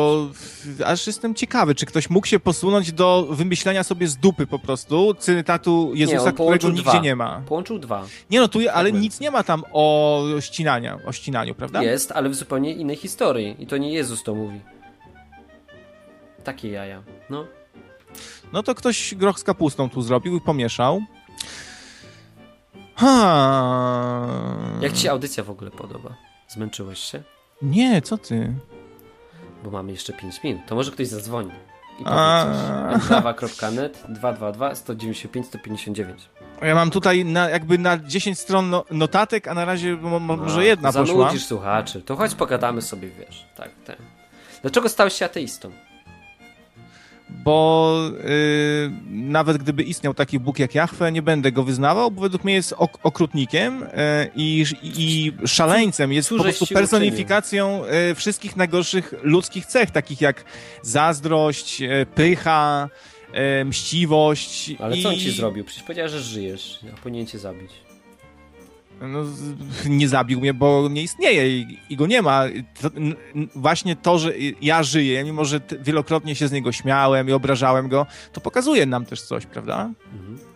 bo aż jestem ciekawy, czy ktoś mógł się posunąć do wymyślenia sobie z dupy po prostu cytatu Jezusa, on którego nigdzie dwa. nie ma. Połączył dwa. Nie no, tu ale Fragmenty. nic nie ma tam o ścinania, o ścinaniu, prawda? Jest, ale w zupełnie innej historii. I to nie Jezus to mówi. Takie jaja. No. No to ktoś groch z kapustą tu zrobił i pomieszał. Ha. Jak ci się audycja w ogóle podoba? Zmęczyłeś się? Nie, co ty? Bo mamy jeszcze 5 minut. To może ktoś zadzwoni. I. Mdawa.net 222 195 159. Ja mam tutaj na, jakby na 10 stron no, notatek, a na razie mo, mo, może jedna poszła. Zanudzisz słuchaczy. To chodź pogadamy sobie, wiesz. Tak, tak. Dlaczego stałeś się ateistą? Bo y, nawet gdyby istniał taki Bóg jak Jahwe, nie będę go wyznawał, bo według mnie jest ok okrutnikiem y, i, i szaleńcem. Jest po cóżeś prostu personifikacją y, wszystkich najgorszych ludzkich cech, takich jak zazdrość, y, pycha, y, mściwość. Ale i, co on ci zrobił? Przecież powiedział, że żyjesz, a powinien cię zabić. No, nie zabił mnie, bo nie istnieje i, i go nie ma. To, właśnie to, że ja żyję, mimo że wielokrotnie się z niego śmiałem i obrażałem go, to pokazuje nam też coś, prawda? Mhm.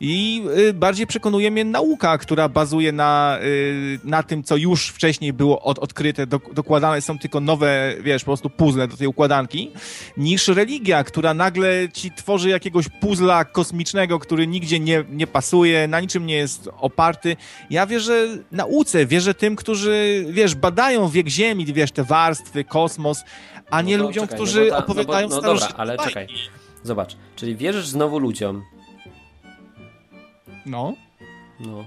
I y, bardziej przekonuje mnie nauka, która bazuje na, y, na tym, co już wcześniej było od, odkryte, do, dokładane są tylko nowe, wiesz, po prostu puzzle do tej układanki, niż religia, która nagle ci tworzy jakiegoś puzzla kosmicznego, który nigdzie nie, nie pasuje, na niczym nie jest oparty. Ja wierzę nauce, wierzę tym, którzy, wiesz, badają wiek Ziemi, wiesz, te warstwy, kosmos, a nie no ludziom, czekaj, którzy no ta, opowiadają no bo, no dobra, ale czekaj. Zobacz, czyli wierzysz znowu ludziom, no. No.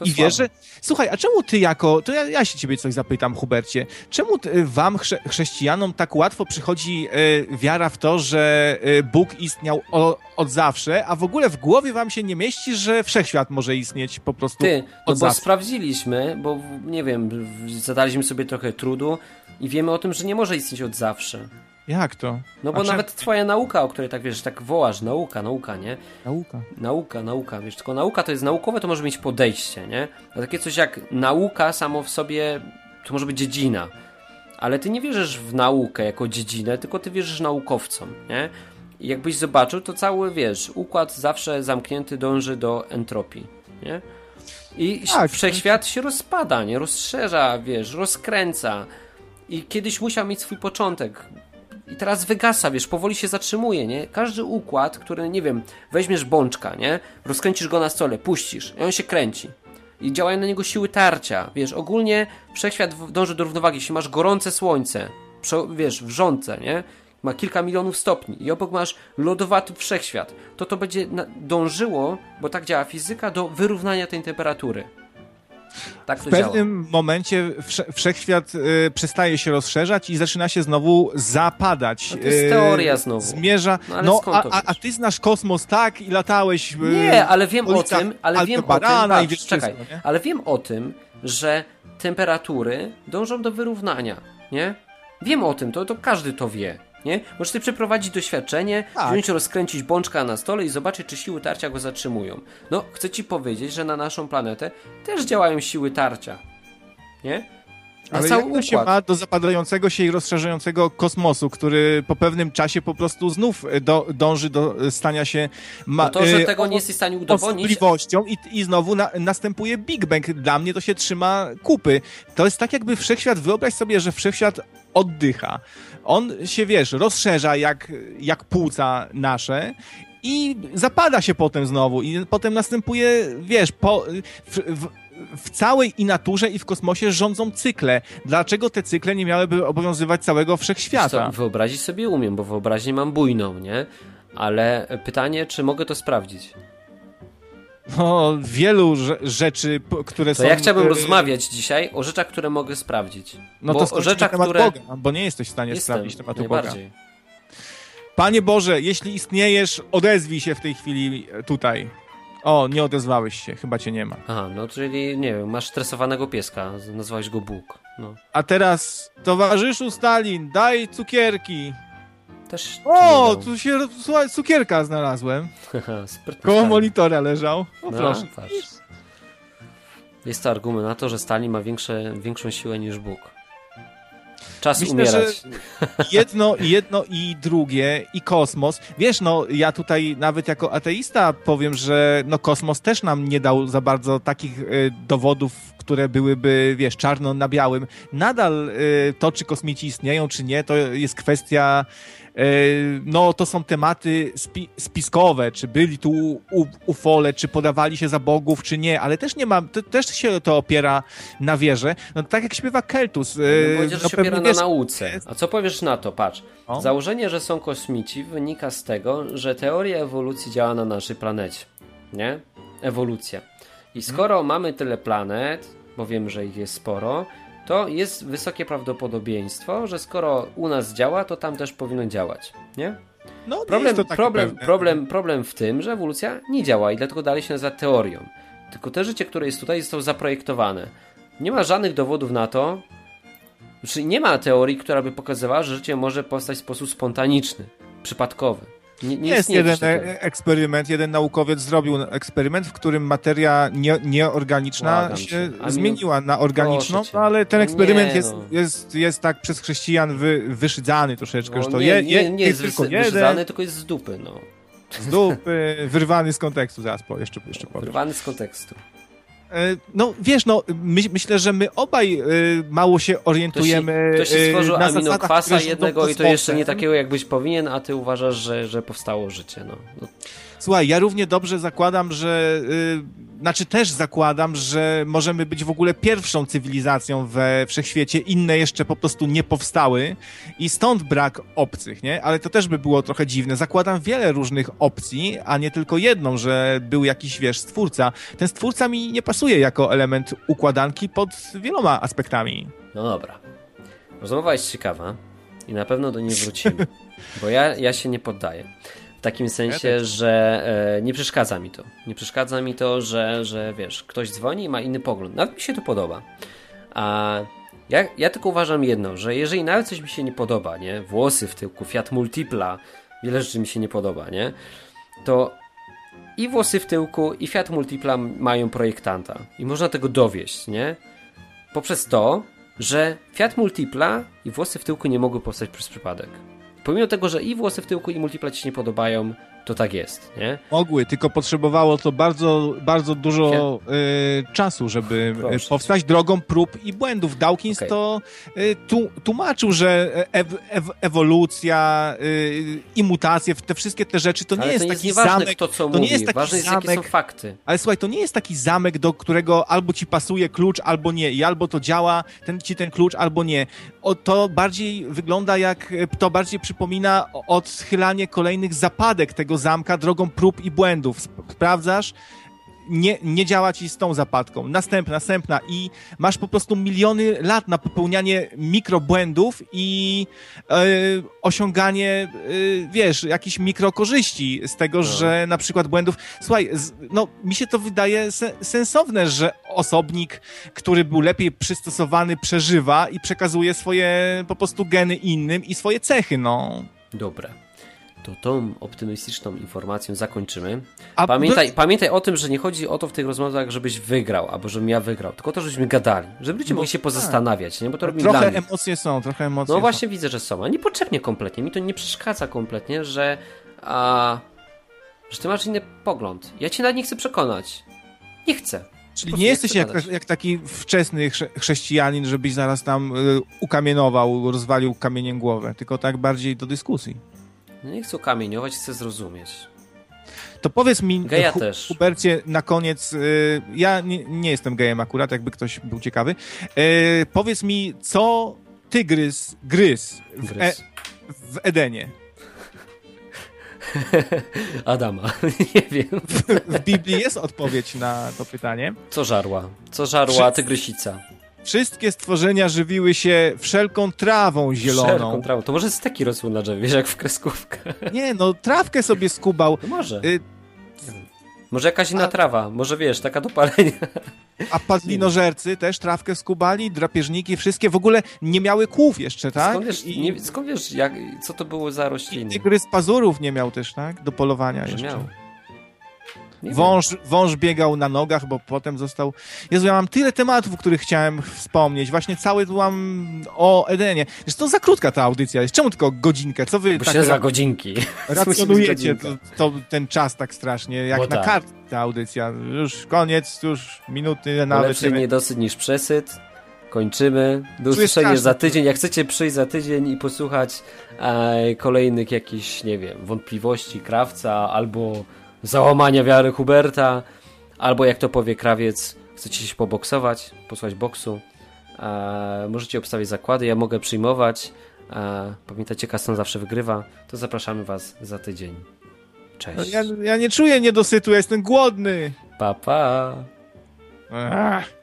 no I wiesz, że... Słuchaj, a czemu ty jako... To ja, ja się ciebie coś zapytam, Hubercie. Czemu ty, wam, chrze, chrześcijanom, tak łatwo przychodzi e, wiara w to, że e, Bóg istniał o, od zawsze, a w ogóle w głowie wam się nie mieści, że wszechświat może istnieć po prostu Ty, no bo zawsze. sprawdziliśmy, bo nie wiem, zadaliśmy sobie trochę trudu i wiemy o tym, że nie może istnieć od zawsze. Jak to? No bo nawet twoja nauka, o której tak wiesz, tak wołasz, nauka, nauka, nie? Nauka. Nauka, nauka, wiesz, tylko nauka to jest naukowe, to może mieć podejście, nie? A takie coś jak nauka samo w sobie, to może być dziedzina. Ale ty nie wierzysz w naukę jako dziedzinę, tylko ty wierzysz naukowcom, nie? I jakbyś zobaczył, to cały, wiesz, układ zawsze zamknięty dąży do entropii, nie? I tak, wszechświat się rozpada, nie? Rozszerza, wiesz, rozkręca. I kiedyś musiał mieć swój początek i teraz wygasa, wiesz, powoli się zatrzymuje, nie? Każdy układ, który, nie wiem, weźmiesz bączka, nie? Rozkręcisz go na stole, puścisz i on się kręci. I działają na niego siły tarcia, wiesz, ogólnie wszechświat dąży do równowagi. Jeśli masz gorące słońce, wiesz, wrzące, nie? Ma kilka milionów stopni i obok masz lodowaty wszechświat, to to będzie dążyło, bo tak działa fizyka, do wyrównania tej temperatury. Tak w pewnym działa. momencie wsze wszechświat y, przestaje się rozszerzać i zaczyna się znowu zapadać. No to jest teoria znowu. Zmierza. No, no a, a, a, ty znasz kosmos tak i latałeś. Y, nie, ale wiem o tym, ale wiem o tym. Patrz, czekaj, wszystko, ale wiem o tym, że temperatury dążą do wyrównania, nie? Wiem o tym, to, to każdy to wie. Nie? Możesz sobie przeprowadzić doświadczenie, tak. wziąć, rozkręcić bączka na stole i zobaczyć, czy siły tarcia go zatrzymują. No, chcę ci powiedzieć, że na naszą planetę też działają siły tarcia. Nie? Na Ale jak to się ma do zapadającego się i rozszerzającego kosmosu, który po pewnym czasie po prostu znów do, dąży do stania się... Ma, no to, że e, tego nie jesteś w stanie udowodnić... Możliwością i, i znowu na, następuje Big Bang. Dla mnie to się trzyma kupy. To jest tak jakby wszechświat, wyobraź sobie, że wszechświat oddycha. On się, wiesz, rozszerza jak, jak płuca nasze i zapada się potem znowu i potem następuje, wiesz, po, w, w, w całej i naturze i w kosmosie rządzą cykle. Dlaczego te cykle nie miałyby obowiązywać całego wszechświata? Co, wyobrazić sobie umiem, bo wyobraźnię mam bujną, nie? Ale pytanie, czy mogę to sprawdzić? o wielu rzeczy, które to są... ja chciałbym y, rozmawiać dzisiaj o rzeczach, które mogę sprawdzić. No bo to o rzeczach, temat które... Boga, bo nie jesteś w stanie Jestem, sprawdzić tematu Boga. Panie Boże, jeśli istniejesz, odezwij się w tej chwili tutaj. O, nie odezwałeś się, chyba cię nie ma. Aha, no czyli, nie wiem, masz stresowanego pieska, nazwałeś go Bóg. No. A teraz, towarzyszu Stalin, daj cukierki. Też o, tu się, słuchaj, cukierka znalazłem. Koło monitora leżał. O, no, proszę. Patrz. Jest to argument na to, że Stalin ma większe, większą siłę niż Bóg. Czas Myślę, umierać. jedno, jedno i drugie, i kosmos. Wiesz, no, ja tutaj nawet jako ateista powiem, że no, kosmos też nam nie dał za bardzo takich y, dowodów, które byłyby, wiesz, czarno na białym. Nadal y, to, czy kosmici istnieją, czy nie, to jest kwestia no to są tematy spi spiskowe, czy byli tu ufole, czy podawali się za bogów, czy nie, ale też nie ma, to, też się to opiera na wierze. No tak jak śpiewa Keltus. No, powiedział, że no, się opiera na nauce. A co powiesz na to? Patrz. O? Założenie, że są kosmici wynika z tego, że teoria ewolucji działa na naszej planecie. Nie? Ewolucja. I skoro hmm. mamy tyle planet, bo wiem, że ich jest sporo, to jest wysokie prawdopodobieństwo, że skoro u nas działa, to tam też powinno działać, nie? No, problem, nie problem, problem, problem w tym, że ewolucja nie działa i dlatego dalej się nazywa teorią. Tylko te życie, które jest tutaj, zostało zaprojektowane. Nie ma żadnych dowodów na to, znaczy nie ma teorii, która by pokazywała, że życie może powstać w sposób spontaniczny, przypadkowy. Nie, nie jest jeden e eksperyment, jeden naukowiec zrobił eksperyment, w którym materia nie, nieorganiczna się zmieniła na organiczną, no, ale ten eksperyment nie, jest, no. jest, jest tak przez chrześcijan wy, wyszydzany troszeczkę, no, to nie, je, nie, nie jest tylko jeden. tylko jest z dupy, no. Z dupy, wyrwany z kontekstu, zaraz po, jeszcze, jeszcze powiem. Wyrwany z kontekstu. E, no wiesz, no my, myślę, że my obaj y, mało się orientujemy. To się, to się stworzył na aminokwasa jednego i to jeszcze nie takiego jakbyś powinien, a ty uważasz, że, że powstało życie. No. no. Słuchaj, ja równie dobrze zakładam, że. Znaczy też zakładam, że możemy być w ogóle pierwszą cywilizacją we wszechświecie. Inne jeszcze po prostu nie powstały i stąd brak obcych, nie? Ale to też by było trochę dziwne. Zakładam wiele różnych opcji, a nie tylko jedną, że był jakiś, wiesz, stwórca. Ten stwórca mi nie pasuje jako element układanki pod wieloma aspektami. No dobra. Rozmowa jest ciekawa i na pewno do niej wrócimy, [LAUGHS] bo ja, ja się nie poddaję takim sensie, że e, nie przeszkadza mi to. Nie przeszkadza mi to, że, że wiesz, ktoś dzwoni i ma inny pogląd. Nawet mi się to podoba. A ja, ja tylko uważam jedno, że jeżeli nawet coś mi się nie podoba, nie? Włosy w tyłku, Fiat Multipla, wiele rzeczy mi się nie podoba, nie? To i włosy w tyłku, i Fiat Multipla mają projektanta. I można tego dowieść, nie? Poprzez to, że Fiat Multipla i włosy w tyłku nie mogły powstać przez przypadek. Pomimo tego, że i włosy w tyłku, i multipla ci się nie podobają, to tak jest, nie? Mogły, tylko potrzebowało to bardzo, bardzo dużo y, czasu, żeby y, Proszę powstać drogą prób i błędów. Dawkins okay. to y, tu, tłumaczył, że ew, ew, ewolucja y, i mutacje, te wszystkie te rzeczy, to nie jest to taki zamek. To, co to nie jest taki Ważne zamek, jest, jakie są fakty. Ale słuchaj, to nie jest taki zamek, do którego albo ci pasuje klucz, albo nie. I albo to działa, ten ci ten klucz, albo nie. O, to bardziej wygląda jak, to bardziej przypomina odchylanie kolejnych zapadek tego tego zamka drogą prób i błędów. Sprawdzasz, nie, nie działa ci z tą zapadką. Następna, następna i masz po prostu miliony lat na popełnianie mikrobłędów i e, osiąganie, e, wiesz, jakichś mikrokorzyści z tego, no. że na przykład błędów... Słuchaj, z, no mi się to wydaje se, sensowne, że osobnik, który był lepiej przystosowany, przeżywa i przekazuje swoje po prostu geny innym i swoje cechy, no. Dobra to tą optymistyczną informacją zakończymy. A pamiętaj, pamiętaj o tym, że nie chodzi o to w tych rozmowach, żebyś wygrał, albo żebym ja wygrał, tylko to, żebyśmy gadali, żeby ludzie no, mogli się tak. pozastanawiać, nie? bo to robi Trochę emocje są, trochę emocje No właśnie są. widzę, że są, a niepotrzebnie kompletnie, mi to nie przeszkadza kompletnie, że a, że ty masz inny pogląd. Ja cię nawet nie chcę przekonać. Nie chcę. Czyli nie jesteś jak, jak, taki wczesny chrze chrześcijanin, żebyś zaraz tam y, ukamienował, rozwalił kamieniem głowę, tylko tak bardziej do dyskusji. No nie chcę kamieniować, chcę zrozumieć. To powiedz mi, Geja Hu też. Hubercie, na koniec, y, ja nie, nie, jestem gejem akurat, jakby ktoś był ciekawy. Y, powiedz mi, co tygrys gryz w, e, w Edenie? [LAUGHS] Adama, [LAUGHS] nie wiem. W, w, Biblii jest odpowiedź na to pytanie. Co żarła? Co żarła tygrysica? Wszystkie stworzenia żywiły się wszelką trawą zieloną. Wszelką trawą. To może steki rosły na drzewie, wiesz, jak w kreskówkę. Nie, no trawkę sobie skubał. To może. Y może jakaś inna a... trawa, może wiesz, taka do palenia. A padlinożercy też trawkę skubali, drapieżniki, wszystkie w ogóle nie miały kłów jeszcze, tak? Skąd wiesz, I... nie, skąd wiesz jak, co to było za rośliny? I z pazurów nie miał też, tak? Do polowania może jeszcze. Miał. Wąż, wąż biegał na nogach, bo potem został... Jezu, ja mam tyle tematów, o których chciałem wspomnieć. Właśnie cały mam o Edenie. Jest to za krótka ta audycja jest. Czemu tylko godzinkę? Co wy bo tak... za godzinki. Racjonujecie to, to, ten czas tak strasznie, jak bo na tak. kartce ta audycja. Już koniec, już minuty nawet. Lepszy niedosyt niż przesyt kończymy. Do usłyszenia za tydzień. Jak chcecie przyjść za tydzień i posłuchać e, kolejnych jakichś, nie wiem, wątpliwości krawca albo załamania wiary Huberta, albo jak to powie krawiec, chcecie się poboksować, posłać boksu, e, możecie obstawić zakłady, ja mogę przyjmować. E, pamiętajcie, Kaston zawsze wygrywa. To zapraszamy Was za tydzień. Cześć. Ja, ja nie czuję niedosytu, ja jestem głodny. Pa, pa. Ach.